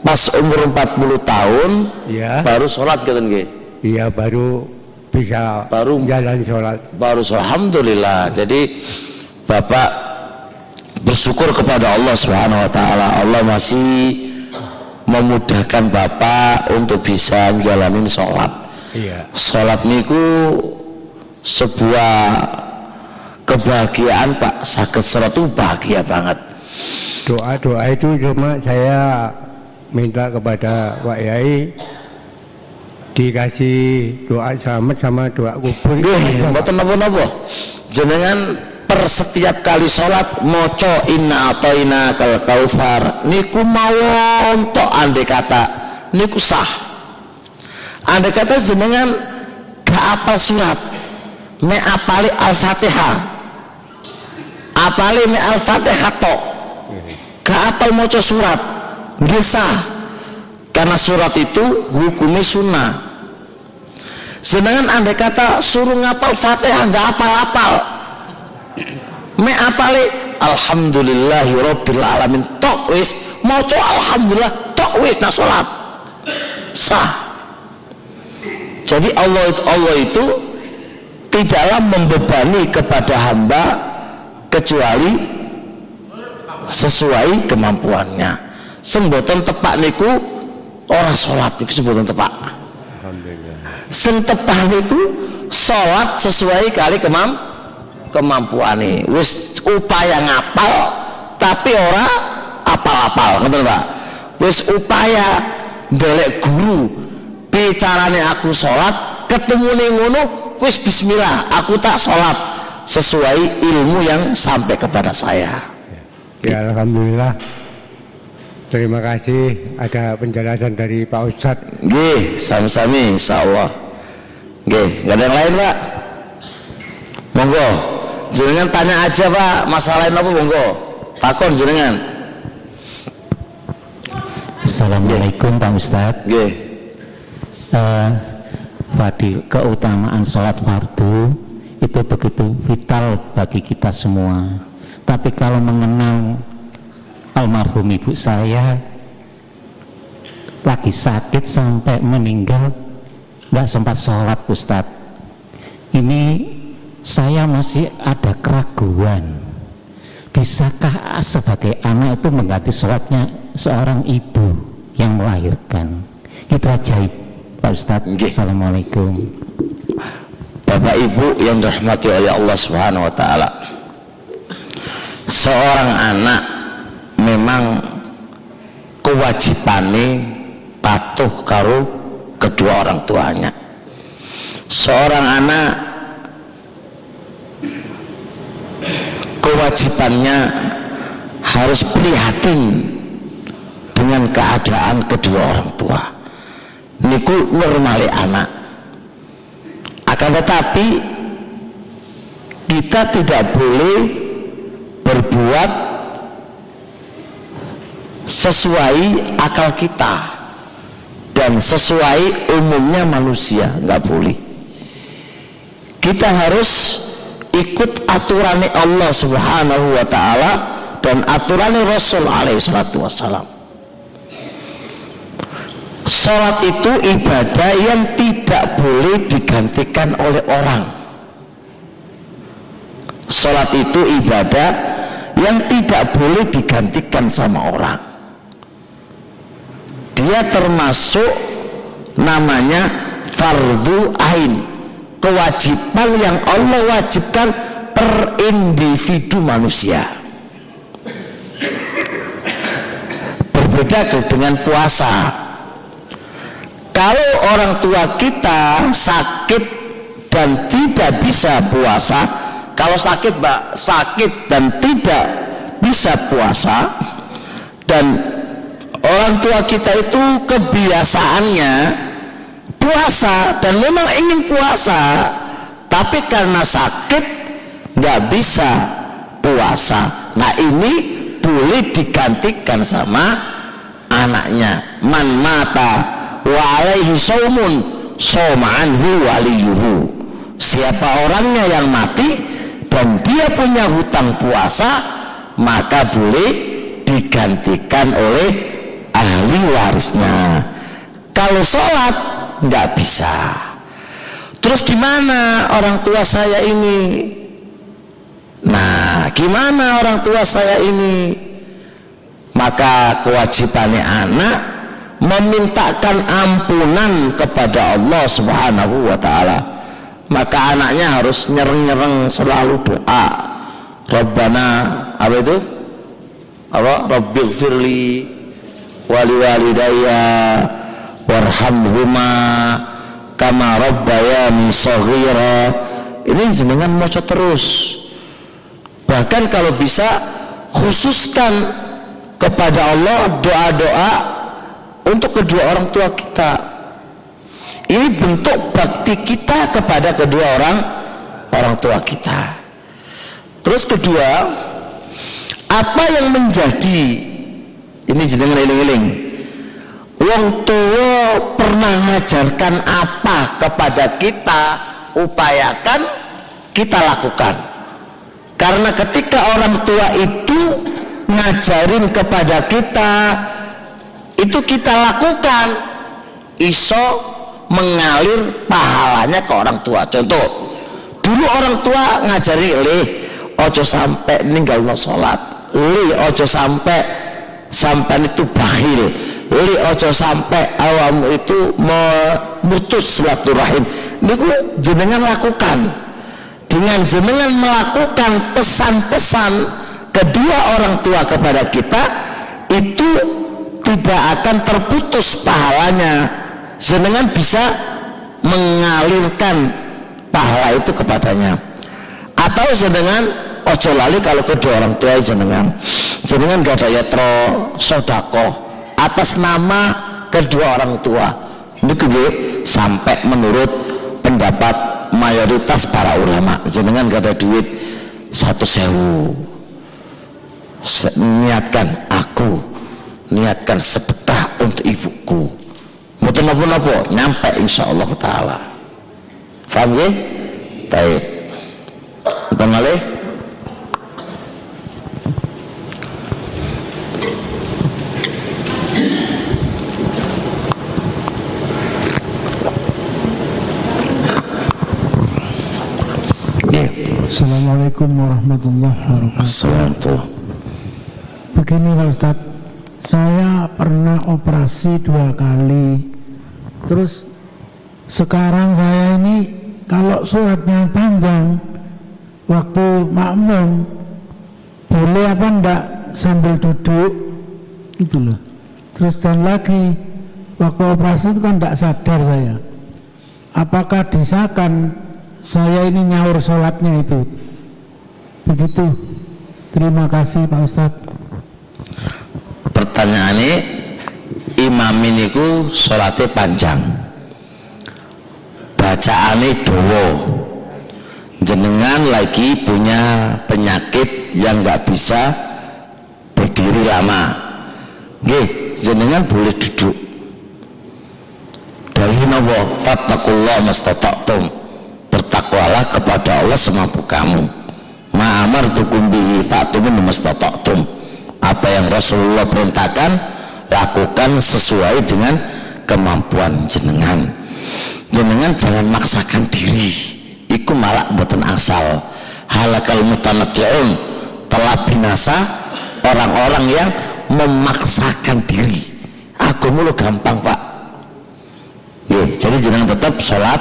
pas umur 40 tahun ya baru sholat gitu nggih. iya baru bisa Baru- jalan sholat Baru sholat. alhamdulillah. Jadi Bapak bersyukur kepada Allah Subhanahu wa taala. Allah masih memudahkan Bapak untuk bisa menjalani sholat. iya Sholat niku sebuah kebahagiaan Pak. Sakit sholat itu bahagia banget. Doa-doa itu cuma saya minta kepada Pak Yai dikasih doa selamat sama doa kubur. Nggih, mboten napa-napa. Jenengan per setiap kali sholat moco inna atoina kal kaufar. Niku mawon tok andai kata. Niku sah. Andai kata jenengan gak apal surat me apali al-fatihah apali me al-fatihah tok. Gak apal moco surat. Sah. Karena surat itu hukumnya sunnah. Sedangkan andai kata suruh ngapal fatihah nggak apal-apal. Me apale alhamdulillahi rabbil alamin. Tok wis. Maca alhamdulillah tok wis nak salat sah. Jadi Allah itu Allah itu tidaklah membebani kepada hamba kecuali sesuai kemampuannya. Semboten tepak niku orang sholat niku semboten tepak. Sing tepak niku sholat sesuai kali kemam kemampuane. Wis upaya ngapal tapi ora apal-apal ngoten Pak wis upaya golek guru bicarane aku sholat ketemu ning ngono wis bismillah aku tak sholat sesuai ilmu yang sampai kepada saya Ya Alhamdulillah. Terima kasih ada penjelasan dari Pak Ustadz. Nggih, sami-sami insyaallah. Nggih, nggak ada yang lain, Pak? Monggo. Jenengan tanya aja, Pak, masalah apa monggo. Takon jenengan. Assalamualaikum Pak Ustadz Nggih. Eh, Fadil, keutamaan sholat fardu itu begitu vital bagi kita semua. Tapi kalau mengenal almarhum ibu saya lagi sakit sampai meninggal nggak sempat sholat Ustadz ini saya masih ada keraguan. Bisakah sebagai anak itu mengganti sholatnya seorang ibu yang melahirkan? Itu ajaib Pak Ustadz. Assalamualaikum Bapak Ibu yang dirahmati oleh Allah Subhanahu wa taala. Seorang anak memang kewajibane patuh karo kedua orang tuanya. Seorang anak kewajibannya harus prihatin dengan keadaan kedua orang tua. Niku normale anak akan tetapi kita tidak boleh berbuat sesuai akal kita dan sesuai umumnya manusia. Nggak boleh. Kita harus ikut aturan Allah subhanahu wa ta'ala dan aturan Rasul alaihi salatu Sholat itu ibadah yang tidak boleh digantikan oleh orang. Sholat itu ibadah yang tidak boleh digantikan sama orang. Dia termasuk namanya fardu ain, kewajiban yang Allah wajibkan per individu manusia. Berbeda dengan puasa kalau orang tua kita sakit dan tidak bisa puasa kalau sakit mbak sakit dan tidak bisa puasa dan orang tua kita itu kebiasaannya puasa dan memang ingin puasa tapi karena sakit nggak bisa puasa. Nah ini boleh digantikan sama anaknya. Man mata wa alaihi saumun soma'anhu waliyuhu. Siapa orangnya yang mati dan dia punya hutang puasa maka boleh digantikan oleh ahli warisnya. Kalau sholat nggak bisa. Terus gimana orang tua saya ini? Nah gimana orang tua saya ini? Maka kewajibannya anak memintakan ampunan kepada Allah Subhanahu wa taala. Maka anaknya harus nyereng-nyereng selalu doa. Rabbana apa itu? Apa? Rabbil firli wali walidayya warhamhuma kama rabbayani saghira. Ini jenengan maca terus. Bahkan kalau bisa khususkan kepada Allah doa-doa untuk kedua orang tua kita. Ini bentuk bakti kita kepada kedua orang orang tua kita. Terus kedua apa yang menjadi ini jenengan eling-eling wong tua pernah mengajarkan apa kepada kita upayakan kita lakukan. Karena ketika orang tua itu ngajarin kepada kita itu kita lakukan. Iso mengalir pahalanya ke orang tua. Contoh dulu orang tua ngajari leh ojo sampai ninggal no sholat. Leh ojo sampai sampai itu bakhil. Leh ojo sampai awam itu memutus silaturahim. Niku jenengan lakukan. Dengan jenengan melakukan pesan-pesan kedua orang tua kepada kita itu tidak akan terputus pahalanya. Jenengan bisa mengalirkan pahala itu kepadanya. Atau jenengan ojo lali kalau kedua orang tua jenengan jenengan gak ada yatro sodako. Atas nama kedua orang tua. Ini sampai menurut pendapat mayoritas para ulama. Jenengan gak ada duit satu sewu. Niatkan aku niatkan sedekah untuk ibuku mau nopo-nopo nyampe insya Allah ta'ala Paham ya? Baik. Malih. Assalamualaikum warahmatullahi wabarakatuh. Assalamualaikum. Begini Pak Ustaz, saya pernah operasi dua kali. Terus sekarang saya ini kalau suratnya panjang waktu makmum boleh apa enggak sambil duduk? Itu loh. Terus dan lagi waktu operasi itu kan enggak sadar saya. Apakah disahkan saya ini nyaur sholatnya itu? Begitu. Terima kasih Pak Ustadz pertanyaannya imam ini ku sholatnya panjang. Bacaannya dowo jenengan lagi punya penyakit yang nggak bisa berdiri lama. Oke, jenengan boleh duduk. Dari nopo fattakullah mastata'tum. Bertakwalah kepada Allah semampu kamu. Ma'amar tukum bihi fa'tumin mastata'tum apa yang Rasulullah perintahkan lakukan sesuai dengan kemampuan jenengan. Jenengan jangan maksakan diri. Iku malah buatan asal. Halakal mutanabji'un telah binasa orang-orang yang memaksakan diri. Aku mulu gampang pak. Ya, jadi jangan tetap sholat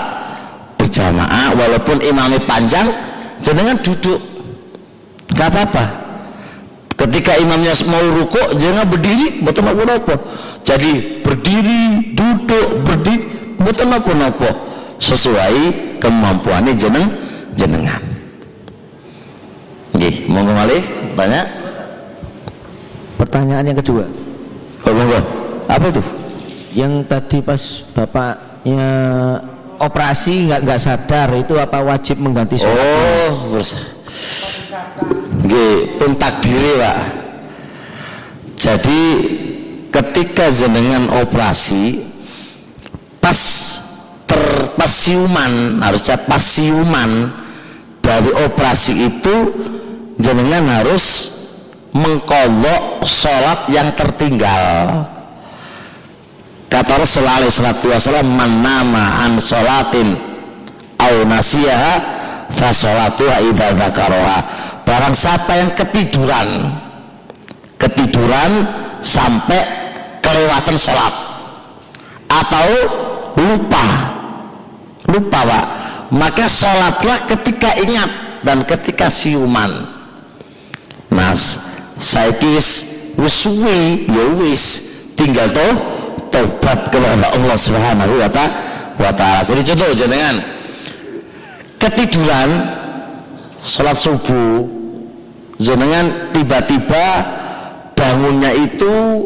berjamaah walaupun imamnya panjang jangan duduk. Gak apa-apa ketika imamnya mau ruku jangan berdiri betul apa jadi berdiri duduk berdiri betul apa sesuai kemampuannya jeneng jenengan Nggih, mau kembali tanya Pertanyaan yang kedua. oh monggo apa itu Yang tadi pas bapaknya operasi nggak nggak sadar itu apa wajib mengganti sholat? Oh, wis. Nggih, pun takdiri, Pak. Jadi ketika jenengan operasi pas terpasiuman harusnya pasiuman dari operasi itu jenengan harus mengkolok sholat yang tertinggal kata Rasulullah alaihi wasallam man an sholatin au nasiyaha fa sholatuha idza dzakaraha barang siapa yang ketiduran ketiduran sampai kelewatan sholat. Atau lupa. Lupa pak. Maka sholatlah ketika ingat dan ketika siuman. Mas saya kis wis suwi ya wis. Tinggal tuh tobat kepada Allah Subhanahu wa taala. Jadi contoh jenengan. Ketiduran sholat subuh. Jenengan tiba-tiba bangunnya itu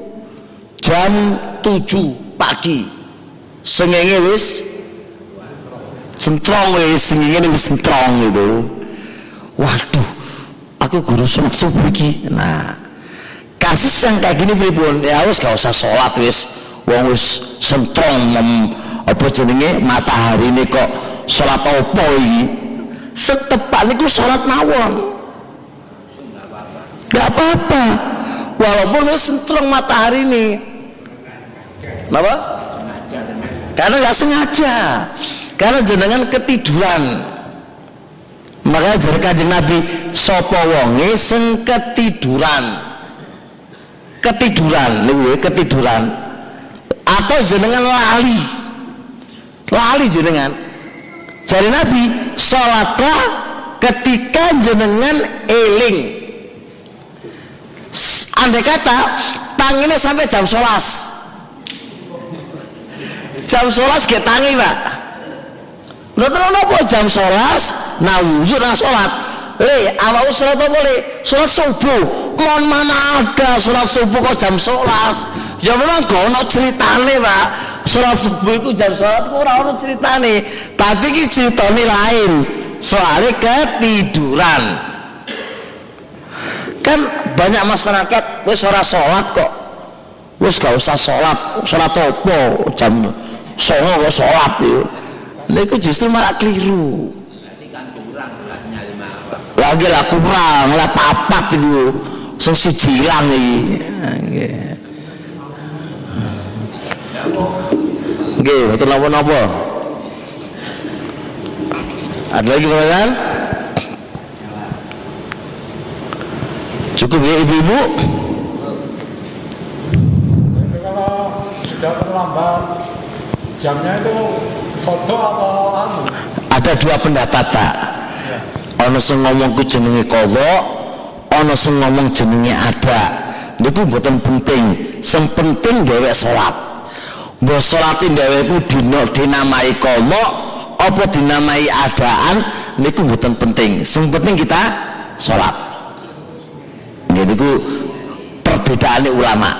jam 7 pagi. Sengenge wis sentrong wis sengenge wis sentrong itu waduh aku guru sholat subuh iki. Nah kasus yang kayak gini pripun? Ya wis gak usah sholat wis. Wong wis sentrong mem, apa jenenge? Matahari ini kok sholat apa iki setepak niku sholat mawon nggak apa-apa walaupun wis sentrong matahari ini Kenapa? Karena nggak sengaja. Karena jenengan ketiduran. Makanya jadi kanjeng Nabi sopo wonge sing ketiduran. Ketiduran, ya, ketiduran. Atau jenengan lali. Lali jenengan. Jadi Nabi sholatlah ketika jenengan eling. Andai kata tanginnya sampai jam 11 jam 11 ge tangi pak. Lha terus napa jam 11 nah wujud nang salat Eh, awak salat apa le? Salat subuh. Mohon mana ada salat subuh kok jam 11. Ya memang gak ono ceritane, Pak. Salat subuh itu jam 11 kok ora ono ceritane. Tapi iki ceritane lain. Soalnya ketiduran. Kan banyak masyarakat wis ora salat kok. Wis gak usah salat, salat opo jam songo kok salat yo. Niku justru malah keliru. Lagi lah kurang, lah papat itu. Sing siji ilang iki. Ah, Nggih. Nggih, betul napa-napa. Ada lagi pertanyaan? Cukup ya ibu-ibu? Kalau sudah terlambat jamnya itu foto atau anu Ada dua pendapat tak. Ono sing ngomong ku jenenge kowo, ono sing ngomong jenenge ada. Niku mboten penting. Sing penting dhewek salat. Mbok salat dhewek ku dina dinamai kowo apa dinamai adaan niku mboten penting. Sing penting kita salat. Niku perbedaane ulama.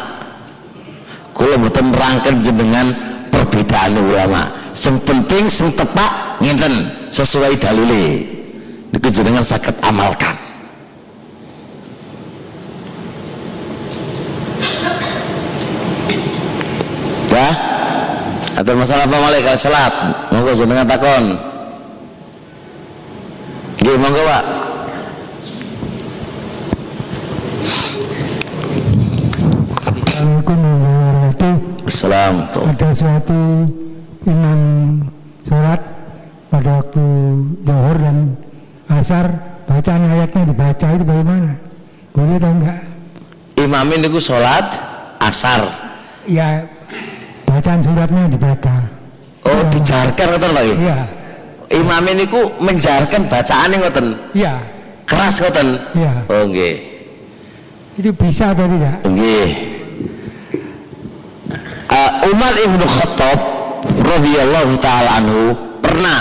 Kula mboten nerangken jenengan perbedaan ulama. Sing penting sing tepak ngenten sesuai dalile. Niku jenengan saged amalkan. Ya. Ada masalah apa malih kalau salat? Monggo jenengan takon. Nggih, monggo, Pak. Assalamualaikum warahmatullahi wabarakatuh. Assalamualaikum. Ada suatu imam sholat pada waktu zuhur dan asar bacaan ayatnya dibaca itu bagaimana? Boleh atau enggak? Imam niku salat asar. Ya bacaan suratnya dibaca. Oh, dijarkan ngoten lho. Iya, Imam niku menjarkan bacaan ngoten. iya, Keras ngoten. iya. Oh nggih. Itu bisa atau tidak? Nggih. Uh, Umar ibnu Khattab radhiyallahu taala anhu pernah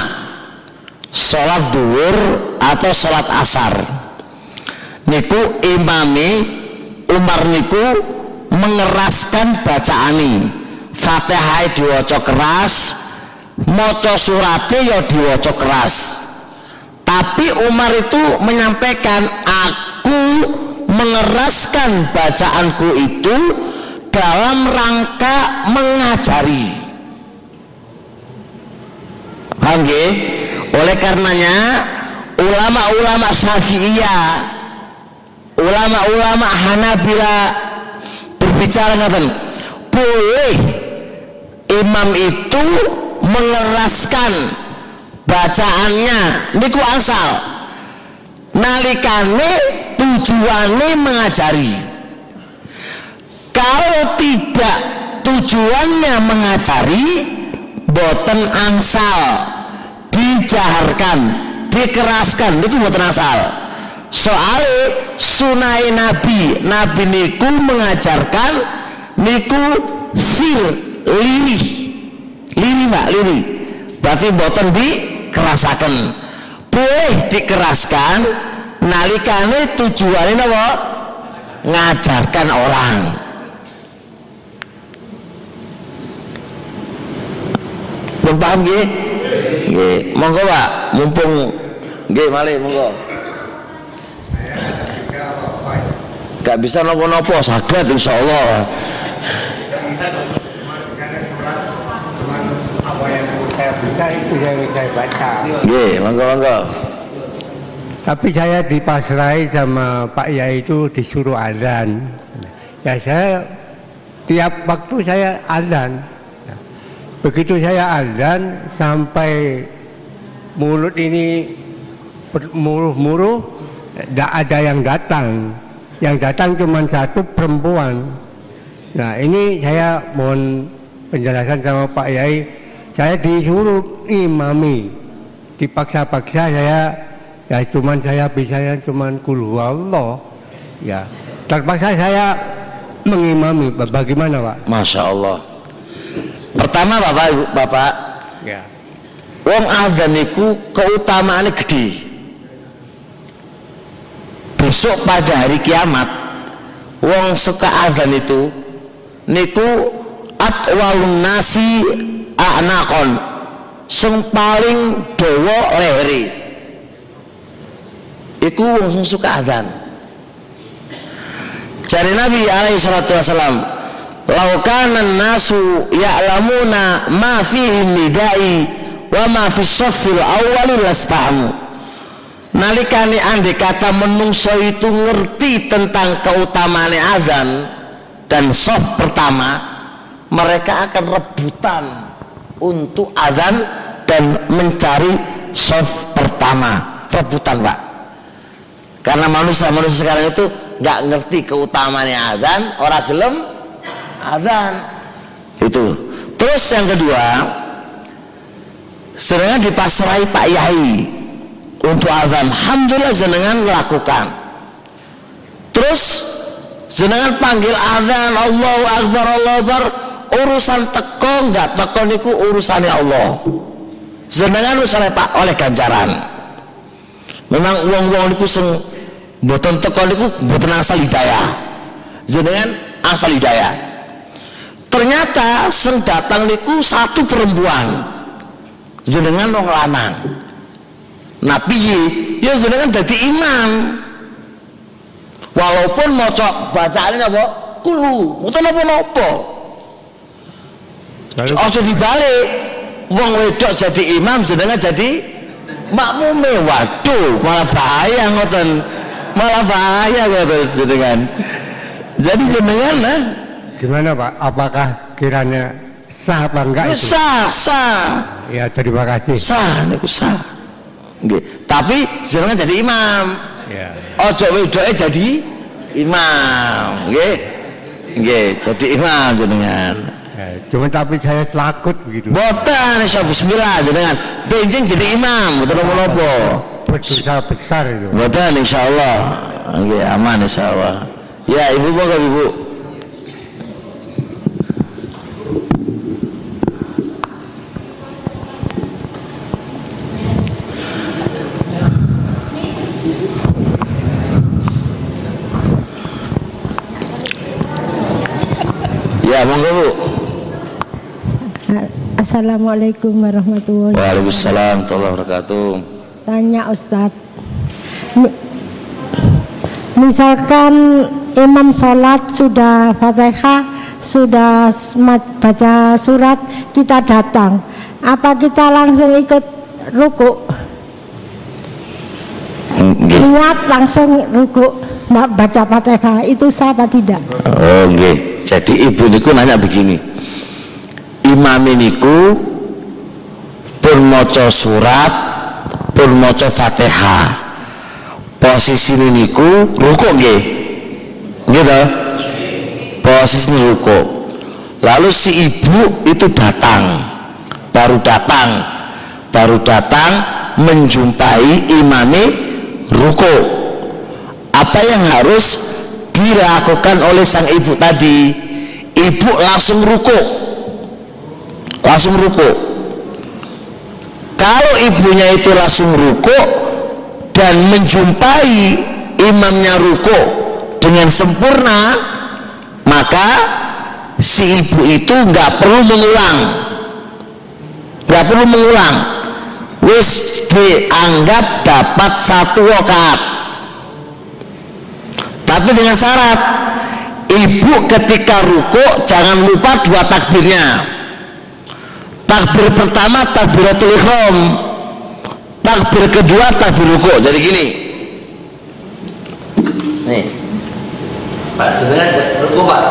sholat duhur atau sholat asar. Niku imami Umar niku mengeraskan bacaani. Fatihah diwaca keras, maca surate ya diwaca keras. Tapi Umar itu menyampaikan aku mengeraskan bacaanku itu dalam rangka mengajari. Paham? Oleh karenanya ulama-ulama Syafi'iyah, ulama-ulama Hanabila berbicara ngaten, boleh imam itu mengeraskan bacaannya. Niku asal. Nalikane tujuannya mengajari. Kalau tidak tujuannya mengajari boten angsal dijaharkan dikeraskan. Itu boten asal. Soalnya sunai nabi. Nabi niku mengajarkan niku sir lirih. Lirih mbak lirih. Berarti boten dikerasakan boleh dikeraskan nalikane tujuannya apa ngajarkan orang. Belum paham nggih? Monggo Pak mumpung nggih malih monggo gak bisa nopo-nopo saged insyaallah bisa itu yang saya baca nggih monggo monggo Tapi saya dipasrai sama Pak Yai itu disuruh azan. Ya saya tiap waktu saya azan. Begitu saya azan sampai mulut ini muruh-muruh, tidak ada yang datang. Yang datang cuma satu perempuan. Nah ini saya mohon penjelasan sama Pak Yai. Saya disuruh imami, dipaksa-paksa saya ya cuman saya bisa ya cuman kul Allah. Ya terpaksa saya mengimami. Bagaimana Pak? Masya Allah. Pertama Bapak Ibu Bapak. Ya. Wong azan niku keutamaannya gede besok pada hari kiamat wong suka azan itu niku atwalun nasi anakon sing paling dawa leri iku wong sing suka azan. Cari Nabi alaihi salatu wasalam laukanan nasu ya'lamuna ma fihi nidai wa ma fi safil awwali lastahamu nalikani andai kata menungso itu ngerti tentang keutamaan azan dan soft pertama mereka akan rebutan untuk azan dan mencari soft pertama. Rebutan pak. Karena manusia-manusia sekarang itu nggak ngerti keutamaan azan orang gelem azan. Itu. Terus yang kedua sedangkan dipasrai Pak Yai untuk azan Alhamdulillah jenengan melakukan. Terus jenengan panggil azan Allahu Akbar Allahu Akbar. Urusan teko nggak teko niku urusannya Allah. Jenengan oleh Pak oleh ganjaran. Memang uang-uang niku sing mboten teko niku mboten asal hidayah. Jenengan asal hidayah. Ternyata sing datang niku satu perempuan. Jenengan wong lanang nah piye? Ya jenengan dadi imam. Walaupun maca bacaane apa? Kulu. Mboten napa-napa. Aja dibalik. Wong wedok jadi imam jenengan jadi makmume. Waduh malah bahaya ngoten. Malah bahaya ngoten jenengan. Jadi jenengan nah gimana Pak? Apakah kiranya sah apa enggak itu? sah sah. Ya terima kasih. Sah niku sah nggih. Tapi jenengan jadi imam. Ya ojo wedoke jadi imam. Nggih. Nggih jadi imam jenengan. Ya, cuma tapi saya selakut begitu. Boten insya bismillah jenengan. Benjing jadi imam boten napa-napa berdosa besar itu. Boten insyaallah nggih aman insyaallah ya ibu monggo ibu Ya, monggo Bu. Assalamualaikum warahmatullahi wabarakatuh. Waalaikumsalam warahmatullahi wabarakatuh. Tanya Ustadz, Mi- misalkan imam sholat sudah fatihah, sudah baca surat, kita datang, apa kita langsung ikut ruku? Nggih. Niat langsung ruku, baca fatihah, itu sah apa tidak? Oh nggih. Jadi ibu niku nanya begini. Imam niku pun maca surat, pun maca Fatihah. Posisi niku ruku nggih. Nggih to? Posisi ruku. Lalu si ibu itu datang. Baru datang. Baru datang menjumpai imami ruku. Apa yang harus dilakukan oleh sang ibu tadi ibu langsung ruku langsung ruku kalau ibunya itu langsung ruku dan menjumpai imamnya ruku dengan sempurna maka si ibu itu nggak perlu mengulang. Nggak perlu mengulang. Wis dianggap dapat satu rakaat. Tapi dengan syarat ibu ketika ruku jangan lupa dua takbirnya takbir pertama takbiratul ikhram takbir kedua takbir ruku. Jadi gini. Nih. Pak jenengan ruku pak.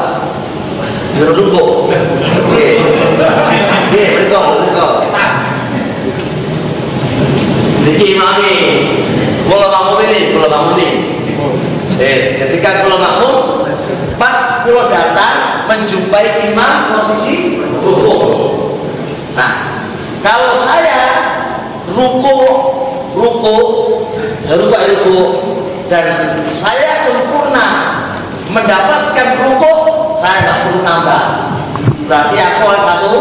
Juru ruku. Iya ruku ruku. Niki imami kalau kamu ini kalau kamu ini. Yes ketika kalau kamu pas kalau datang menjumpai imam posisi ruku. Nah, kalau saya ruko ruko ruko ruko dan saya sempurna mendapatkan ruko saya nggak perlu nambah. Berarti aku satu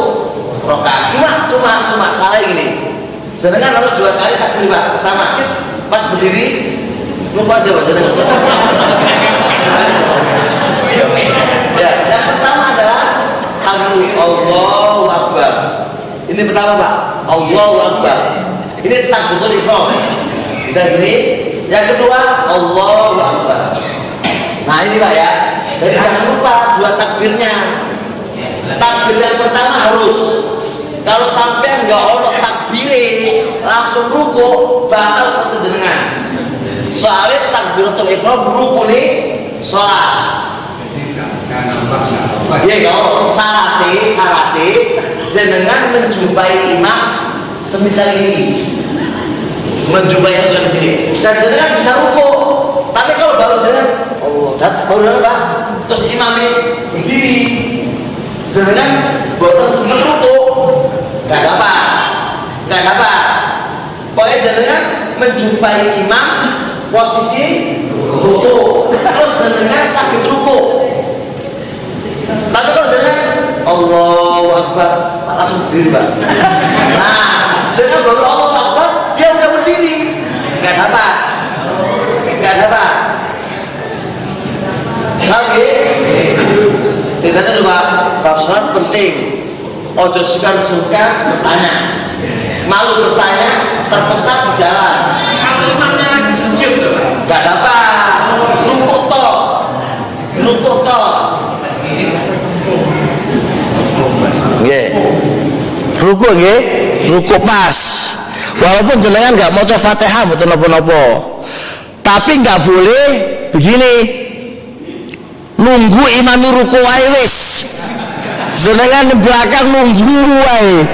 rokaat cuma cuma cuma saya gini. Sedangkan harus dua kali tak terima pertama pas berdiri lupa aja wajahnya ya yang pertama adalah Allahu Akbar ini pertama Pak. Allahu Akbar. Ini tentang betul ikhram. Dan ini yang kedua Allahu Akbar. Nah ini Pak ya. Jadi jangan lupa dua takbirnya. Takbir yang pertama harus. Kalau sampai nggak ono takbire langsung ruku batal satu jenengan. Soalnya takbiratul ihram ruku nih sholat ya kalau sarate sarate. Jenengan menjumpai imam semisal ini. Menjumpai di sini dan jenengan bisa ruku tapi kalau baru jenengan oh dat, baru datang pak. Terus imamnya berdiri. Jenengan buatan sempat ruku gak dapat. Gak dapat. Pokoknya jenengan menjumpai imam posisi ruku terus jenengan sakit ruku tapi kalau jenengan. Allahu Akbar. Langsung berdiri pak. Nah jenengan baru Allahu Akbar dia udah berdiri. Gak dapat gak dapat Oke, tidak lupa kalau sholat penting. Ojo suka suka bertanya, malu bertanya tersesat di jalan. Kalau imamnya lagi sujud tuh, Pak. Gak dapat, luput toh, luput toh. Nggih. Ruku nggih, ruku pas. Walaupun jenengan nggak mau coba Fatihah betul nopo-nopo. Tapi nggak boleh begini. Nunggu imam ruku wae wis. Jenengan belakang nunggu wae.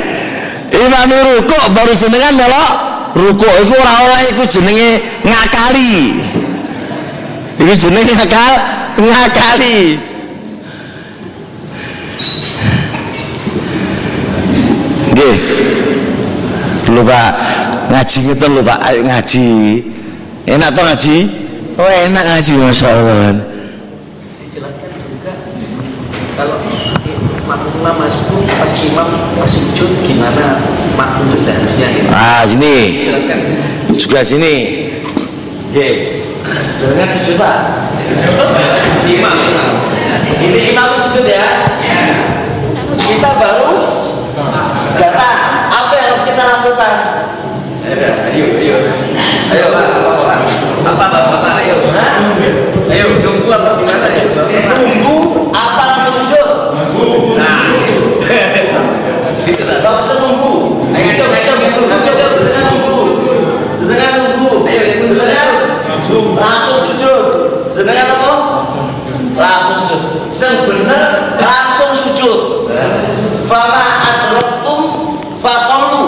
Imam ruku baru jenengan melok ruku iku ora oleh iku jenenge ngakali. Iku jenenge ngakal ngakali. Nggih. Lho Pak, ngaji ngeten lho Pak, ayo ngaji. Enak toh ngaji? Oh enak ngaji Masya Allah. dijelaskan juga kalau makmum masuk pas imam pas sujud gimana makmum seharusnya ya Ah sini, jelaskan juga sini. Nggih. Jangan sujud Pak. Ini imam sujud ya. Kita baru datang. Apa yang harus kita lakukan? Ayo ayo ayo pak apa apa pak masalah ayo Hah? ayo nunggu apa gimana ya Nunggu apa langsung sujud? nah gitu tak usah nunggu. ayo Ayo, hitung dengan nunggu. Dengan nunggu. Ayo. Dengan langsung sujud. Dengan apa? Langsung sujud. Yang benar langsung sujud. Fama adrokum fasollu.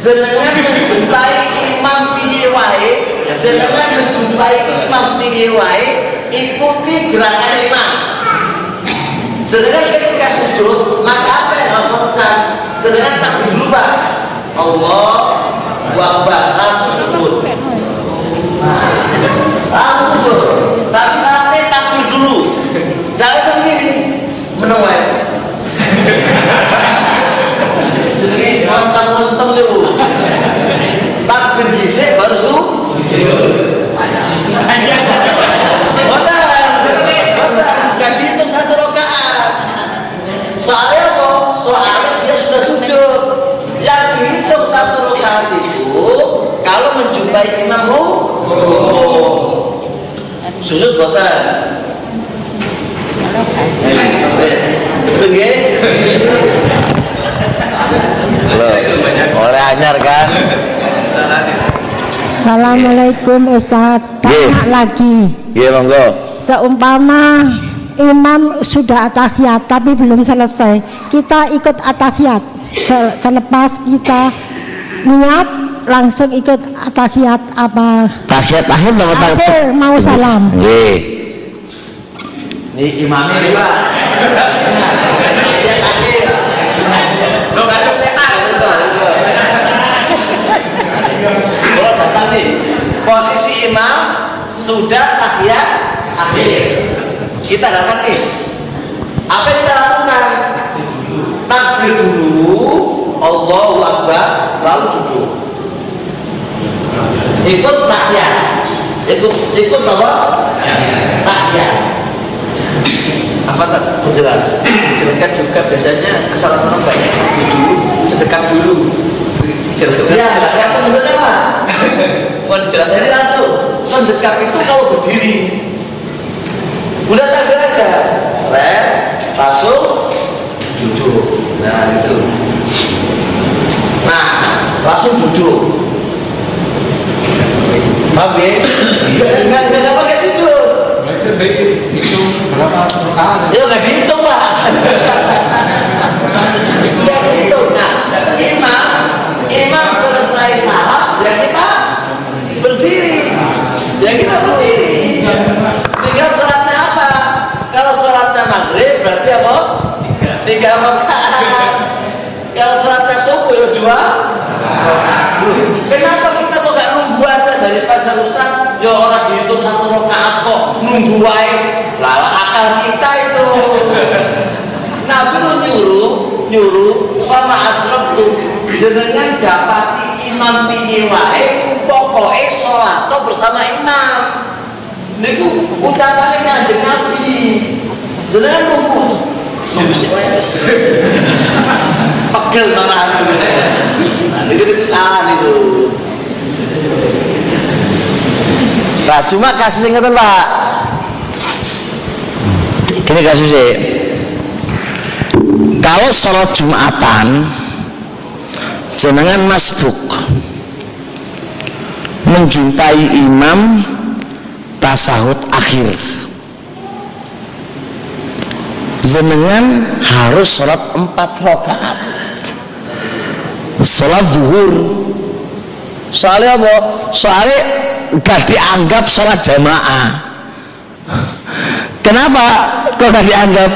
Jenengan menjumpai imam piye wae, jenengan menjumpai imam piye wae, ikuti gerakan imam. Sedangkan ketika sujud, maka apa yang harus lakukan? Sedangkan tak pak. Allah Akbar langsung sujud. Nah, langsung sujud. Tapi sampai takbir dulu. Jangan begini menawar. Jadi mentang-mentang dulu. Takbir bisa baru sujud. Botan, botan, gak dihitung satu rakaat. Soalnya apa? Soalnya dia sudah sujud. Yang dihitung satu rakaat itu kalau menjumpai imam rukuk. Sujud botan. Wes, betul nggih? Loh, oleh anyar kan? Assalamualaikum Ustaz. Tanya Nggih. lagi. Iya monggo. seumpama imam sudah atahiyat tapi belum selesai kita ikut atahiyat Se- selepas kita niat langsung ikut atahiyat apa tahiyat akhir atau tahiyat akhir mau salam nggih Ini imamnya nih pak. Lo cepetan. Datang nih, posisi imam sudah tahiyat akhir. Kita datang nih. Apa yang kita lakukan? Takbir dulu, Allahu Akbar, lalu duduk. Ikut tahiyat. Ikut ikut apa? Tahiyat apa tak menjelas dijelaskan juga biasanya kesalahan orang banyak dulu sedekat dulu dijelaskan ya itu sebenarnya mau dijelaskan jadi langsung sedekat itu kalau berdiri udah takbir aja seret langsung duduk nah itu nah langsung duduk paham ya? Nggak, nggak, pakai sujud Itu berapa rakaat. Ya nggak dihitung pak. Nggak dihitung. Nah, imam, imam selesai salam, ya kita berdiri. Ya kita berdiri. Tinggal sholatnya apa? Kalau sholatnya maghrib berarti apa? Tiga rakaat. Kalau sholatnya subuh ya dua. Kenapa kita kok nggak nunggu aja daripada Ustaz? Ya orang dihitung satu rakaat kok nunggu wae. Lah akal kita itu. Nabi lu nyuruh nyuruh ma'adrak tuh jenengan dapati imam piye wae pokoke salat bersama imam. Niku ucapannya kanjeng Nabi. Jenengan nunggu nunggu sih wae wis. Pegel marah Nah, itu kesalahan itu. Nah, cuma kasus ngeten Pak. Gini kasusnya. Kalau sholat Jumatan jenengan masbuk. Menjumpai imam tasahud akhir. Jenengan harus sholat empat rakaat. Sholat duhur. Soalnya apa? soalnya gak dianggap sholat jamaah. Kenapa kok gak dianggap?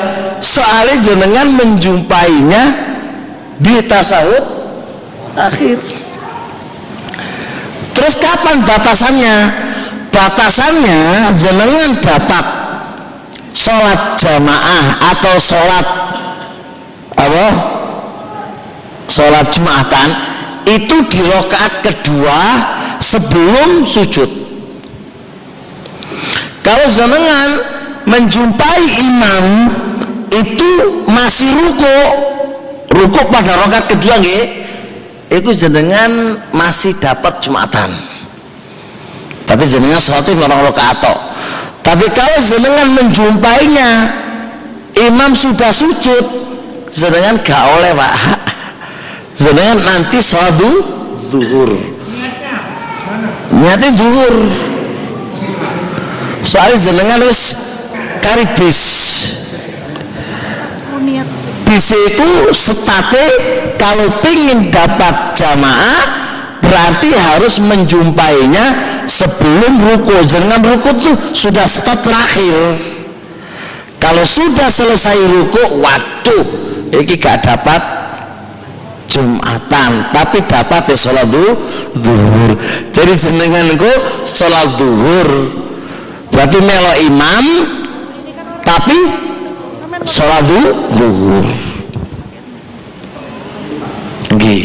Soalnya jenengan menjumpainya di tasawuf akhir. Terus kapan batasannya? Batasannya jenengan dapat sholat jamaah atau sholat apa? Sholat jumatan itu di rokaat kedua sebelum sujud. Kalau jenengan menjumpai imam itu masih ruku ruku pada rokaat kedua nggih itu jenengan masih dapat jumatan. Tapi jenengan sholatnya orang rokaat tapi kalau jenengan menjumpainya imam sudah sujud jenengan gak oleh pak. Jenengan nanti sholat du- duhur. Niatnya duhur. Soalnya jenengan wis karibis bis. Itu state kalau pingin dapat jamaah berarti harus menjumpainya sebelum ruku. Jangan ruku tuh sudah start terakhir. Kalau sudah selesai ruku waduh ini gak dapat Jumatan tapi dapat ya sholat du- duhur. Jadi jenengan itu sholat duhur. Berarti melo imam tapi sholat du- duhur Nggih.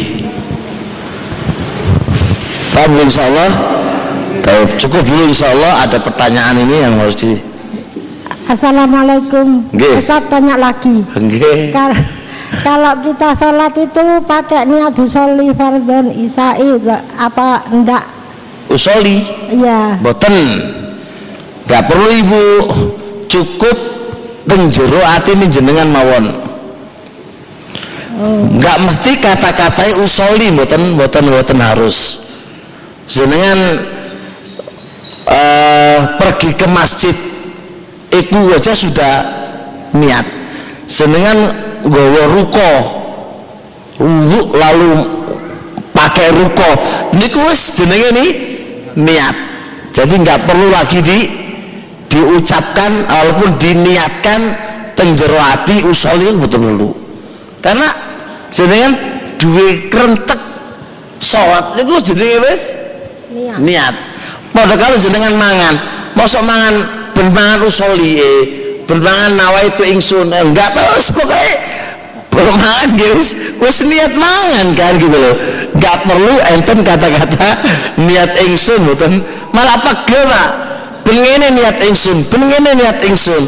Faham insya Allah Baik, cukup dulu insya Allah ada pertanyaan ini yang harus di Assalamualaikum. Nggih. Ustaz tanya lagi. Nggih. Kal- kalau kita sholat itu pakai niat sholli fardhon isai apa enggak? Usoli ya boten gak perlu ibu. Cukup penjero hati ini jenengan mawon nggak mesti kata-katanya usoli boten boten boten harus. Jenengan eh, pergi ke masjid iku aja sudah niat. Senengan nggawa ruko wudu lalu pakai ruko. Niku wis jenenge nih niat. Jadi nggak perlu lagi di diucapkan walaupun diniatkan tenjero hati usul itu betul dulu karena jenengan duwe kerentek sholat. Itu jenenge wis? Niat. Niat. Pada kalau jenengan mangan. Mosok mangan bermangan usoli eh, bermangan nawa itu ingsun. Eh, enggak terus pokoknya bermangan dia wis, niat mangan kan gitu loh. Enggak perlu enten kata-kata niat ingsun betul malah pegel pak. Pengen niat ingsun pengen niat ingsun.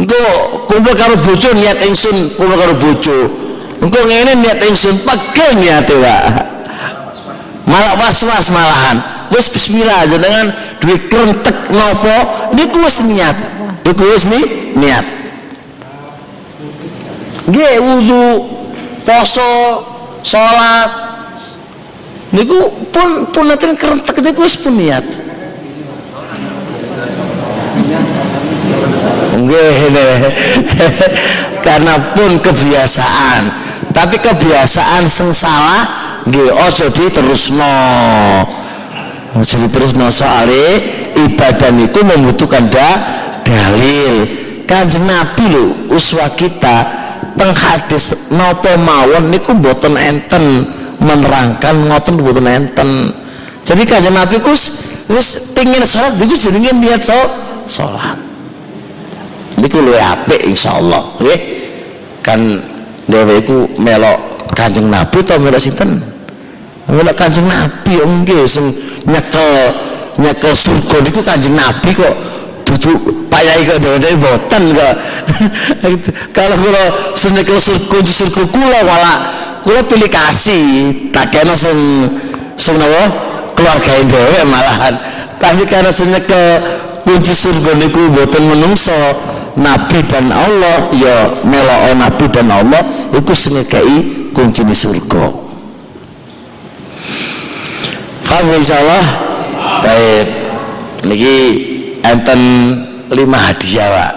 Engko kumpul karo bojo niat ingsun kumpul karo bojo engko ngene niat ingsun pegel niate pak. Malah was-was malahan. Wis bismillah jenengan duwe krentek nopo. Niku wis niat. Niku wis ni niat. Nggih wudu poso salat niku pun pun nanti krentek niku wis pun niat. Karena pun kebiasaan tapi kebiasaan sing salah nggih ojo diterusno. Ojo diterusno soalnya ibadah niku membutuhkan da, dalil. Kanjeng nabi lho uswa kita teng hadis napa mawon niku mboten enten menerangkan ngoten mboten enten. Jadi kanjeng nabi ku wis pengin salat niku jenenge niat so, salat. Niku luwih apik insyaallah nggih. Kan dhewe iku melok kanjeng nabi to melok sinten? Melok kanjeng nabi oh nggih sing nyekel nyekel surga niku kanjeng nabi kok dudu Pak Yai kok dhewe boten kok. Kalau kula sing nyekel surga surga kula malah kula pilih kasih. Tak kena sing sing napa? Keluarga dhewe malahan. Tapi karena sing nyekel kunci surga niku boten menungso Nabi dan Allah ya melok Nabi dan Allah itu sengekei kunci di surga. Faham insyaallah baik. Niki enten lima hadiah pak.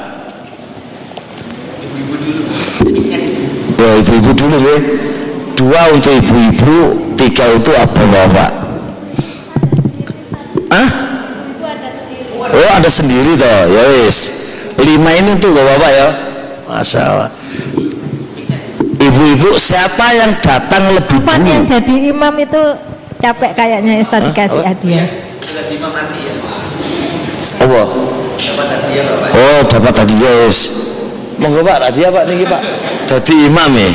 Ya ibu-ibu dulu ya. Dua untuk ibu-ibu tiga untuk bapak-bapak. Ah oh ada sendiri toh. Ya wis lima ini untuk bapak ya. Masya Allah ibu-ibu siapa yang datang lebih Pak yang dulu jadi imam itu capek kayaknya ya tadi kasih hadiah Sudah imam nanti ya. apa? Dapat hadiah. Bapak. oh dapat hadiah yes monggo pak hadiah pak niki pak. Jadi imam ya.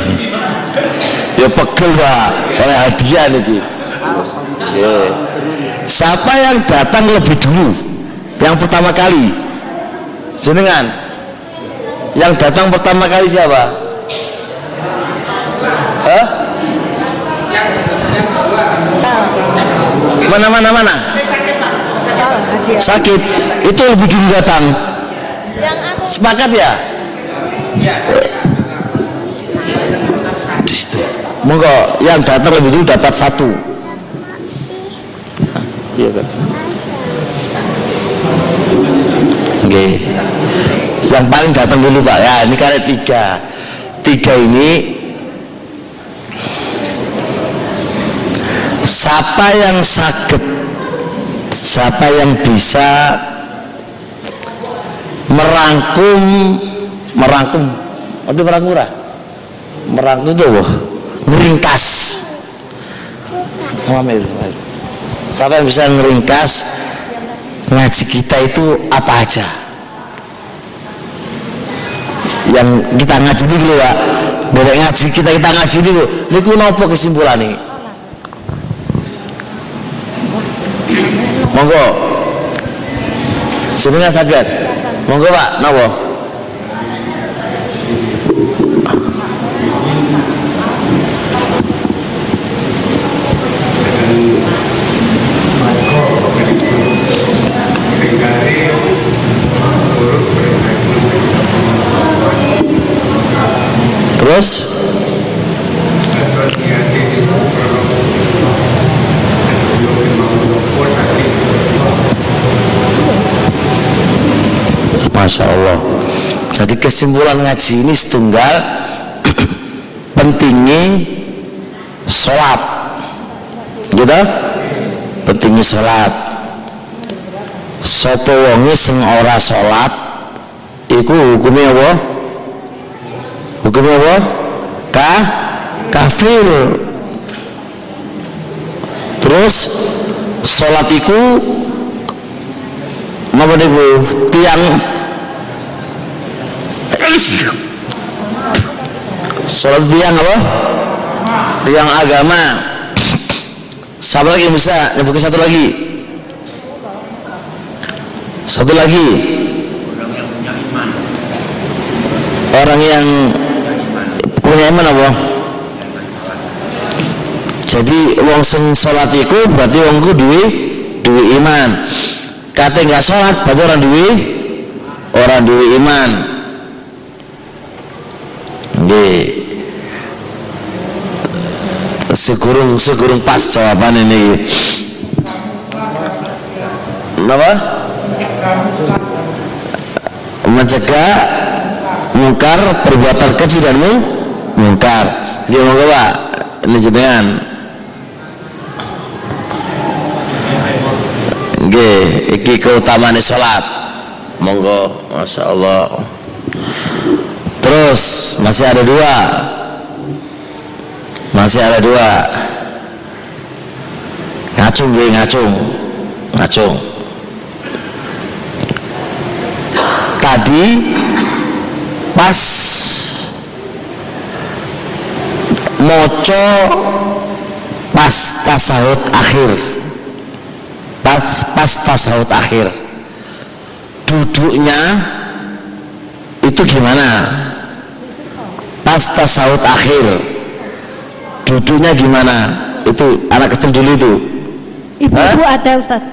Ya pegel pak oleh hadiah niki. Ya. siapa yang datang lebih dulu? Yang pertama kali jenengan. Yang datang pertama kali siapa? Hah? mana mana? Mana sakit itu lebih dulu datang. Yang aku sepakat ya? Situ monggo yang datang lebih dulu dapat satu. Iya kan oke yang paling datang dulu pak. Ya ini karena tiga. Tiga ini siapa yang sakit siapa yang bisa merangkum merangkum itu merangkum merangkum itu apa? meringkas sama siapa yang bisa meringkas ngaji kita itu apa aja yang kita ngaji dulu ya boleh ngaji kita kita ngaji dulu. Ini nopo kesimpulan nih monggo. Senengan saged monggo pak. Napa terus Masya Allah. Jadi kesimpulan ngaji ini setunggal pentingnya sholat. Gitu pentingnya sholat. Sopo wongi sing ora sholat iku hukumnya apa? Hukumnya apa? Ka? Kafir. Terus sholat iku apa tiang sholat tiang apa? Tiang agama. Siapa lagi yang bisa? Nyebutkan satu lagi. Satu lagi. Orang yang punya iman apa? Jadi wong sing sholat iku berarti wong ku duwe duwe iman. Kate nggak sholat berarti orang duwe orang duwe iman. Nggih segurung segurung pas jawaban ini apa mencegah mungkar perbuatan keji dan mu mungkar dia mau pak ini jenengan Nggih, iki keutamaan salat. Monggo, Masya Allah. Terus masih ada dua. Masih ada dua. Ngacung nggih, ngacung. Ngacung. Tadi pas moco pas tasawuf akhir pas pas tasawuf akhir duduknya itu gimana pas tasawuf akhir duduknya gimana? Itu anak kecil dulu itu. Ibu-ibu ada Ustaz.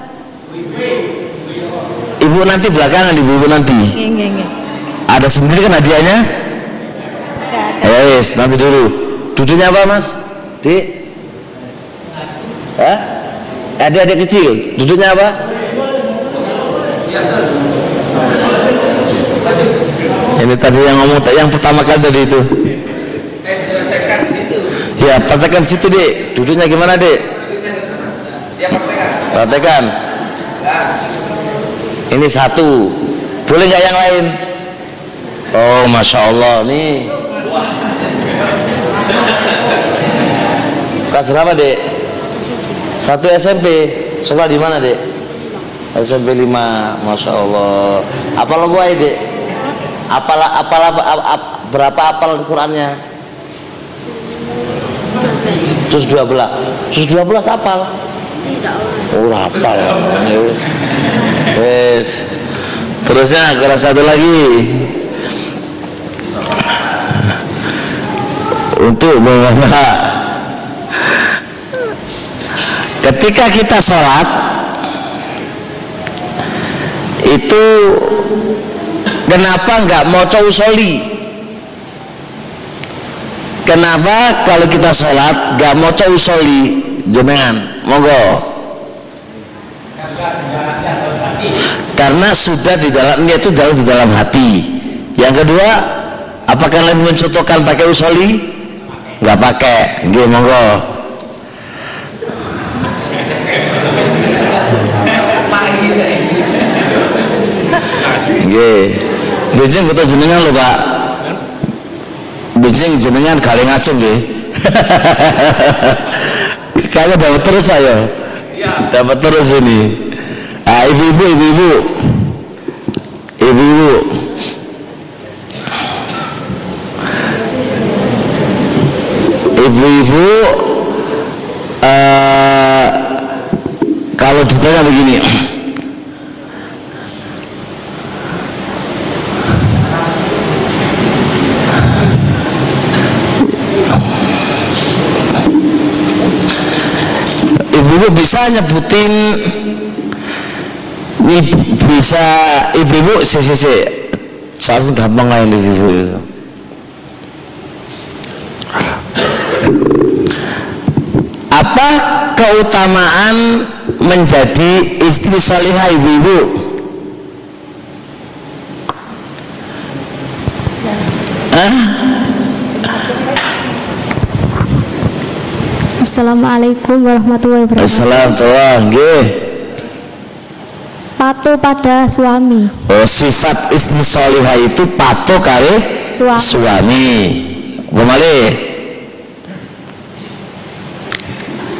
ibu nanti belakangan ibu, ibu nanti nggih, nggih. ada sendiri kan hadiahnya? Ya wis nanti dulu. Duduknya apa mas? Di Hah? adik-adik kecil duduknya apa? Ini tadi yang ngomong yang pertama kali tadi itu ya praktekan situ dek duduknya gimana dek praktekan ini satu. Boleh nggak yang lain? Oh masya Allah nih. Kelas berapa dek satu SMP sekolah di mana dek SMP 5 masya Allah. Apal apa aja dek apal apal apa ap- ap- berapa apal Qurannya terus 12 terus 12 apal? Oh apal. Wes. Terusnya kelas satu lagi. Untuk mengenal ketika kita sholat itu kenapa nggak mau usoli kenapa kalau kita sholat nggak mau usoli jenengan monggo. Karena sudah di dalam niat itu dalam di dalam hati. Yang kedua apakah lebih mencontohkan pakai usoli nggak pakai. Nggih monggo. Nggih. Bijing betul jenengan lho Pak bijing jenengan kali ngacung nggih. Kayaknya dapat terus Pak ya? Dapat terus ini. Ah ibu-ibu ibu-ibu. Ibu-ibu nyebutin ibu, bisa ibu-ibu si si si. Seharusnya gampang lah ini ibu itu apa keutamaan menjadi istri solihah ibu-ibu? Hah? Assalamualaikum warahmatullahi wabarakatuh. Assalamualaikum nggih. Patuh pada suami. Oh, sifat istri solihah itu patuh kali Suami. suami. Kembali.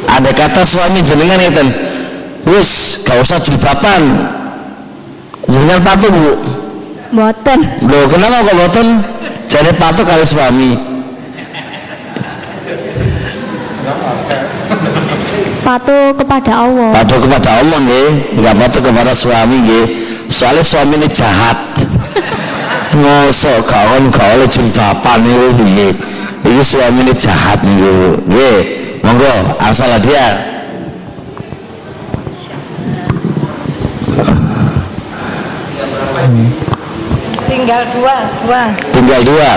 Ada kata suami jenengan itu, wis gak usah jilbaban. Jenengan patuh bu. Boten. Loh, kenapa kok boten? Jadi patuh kali suami. Patuh kepada Allah. Patuh kepada Allah nggih, enggak patuh kepada suami nggih. Soalnya suami ini jahat. Ngosok kawan gak oleh jilbaban niku piye. Iki suami ini jahat niku. Nggih, monggo asal dia. Tinggal dua, dua. Tinggal dua.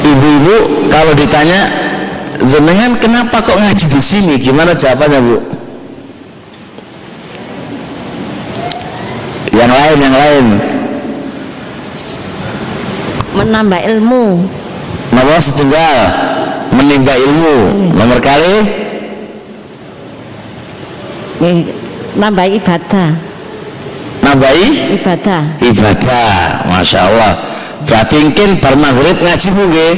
Ibu-ibu kalau ditanya jenengan kenapa kok ngaji di sini? Gimana jawabannya, Bu? Yang lain, yang lain. Menambah ilmu. Nomor setunggal menimba ilmu. Nomor kali Eh, Nambah ibadah. nambahi Ibadah. ibadah. Masya Allah. Berarti mungkin bar maghrib ngaji bu nggih?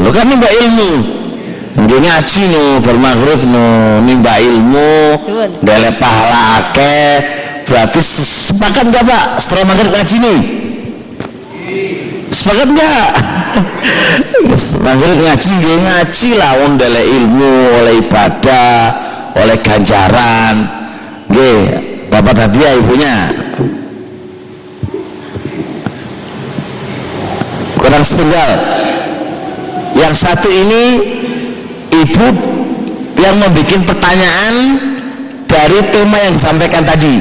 Lu kan nimba ilmu. Nggih ngaji no bar maghrib no nimba ilmu, dele pahala akeh. Berarti se- sepakat enggak Pak setelah maghrib ngaji nih? Sepakat enggak? Maghrib ngaji nggih ngaji lah wong dele ilmu oleh ibadah, oleh ganjaran. Nggih, dapat hadiah ibunya. kurang setunggal yang satu ini ibu yang membuat pertanyaan dari tema yang disampaikan tadi.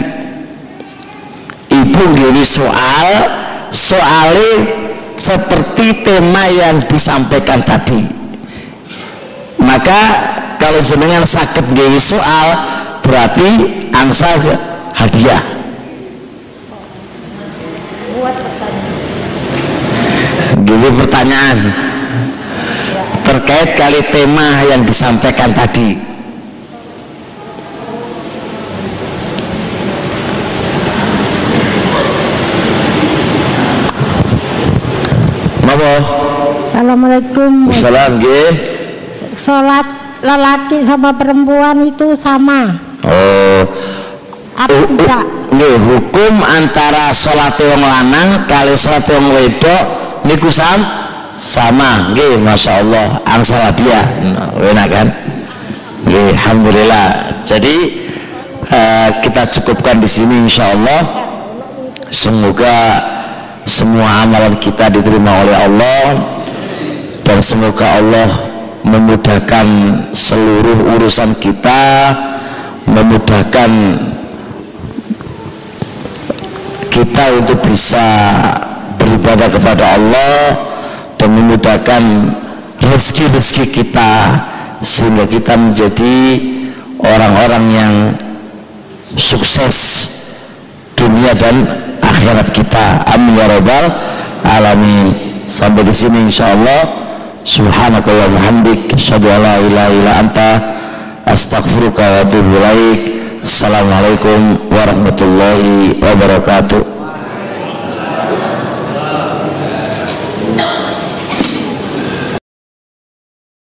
Ibu ngiri soal soalnya seperti tema yang disampaikan tadi. Maka kalau jenengan sakit ngiri soal berarti angsa hadiah. Dulu pertanyaan terkait kali tema yang disampaikan tadi. Napa? Assalamualaikum. Salam nggih. Sholat lelaki sama perempuan itu sama. Oh. Apa hu- tidak? Nggih, hukum antara salat wong lanang kali salat wong wedok niku sama nggih masyaallah angsal dia. Nah, enak kan? Nggih alhamdulillah. Jadi eh, kita cukupkan di sini insyaallah semoga semua amalan kita diterima oleh Allah. Dan semoga Allah memudahkan seluruh urusan kita memudahkan kita untuk bisa beribadah kepada Allah dan memudahkan rezeki-rezeki kita sehingga kita menjadi orang-orang yang sukses dunia dan akhirat kita. Amin ya rabbal alamin. Sampai di sini insyaallah. Subhanakallah hamdik asyhadu an la ilaha illa anta astaghfiruka wa assalamualaikum warahmatullahi wabarakatuh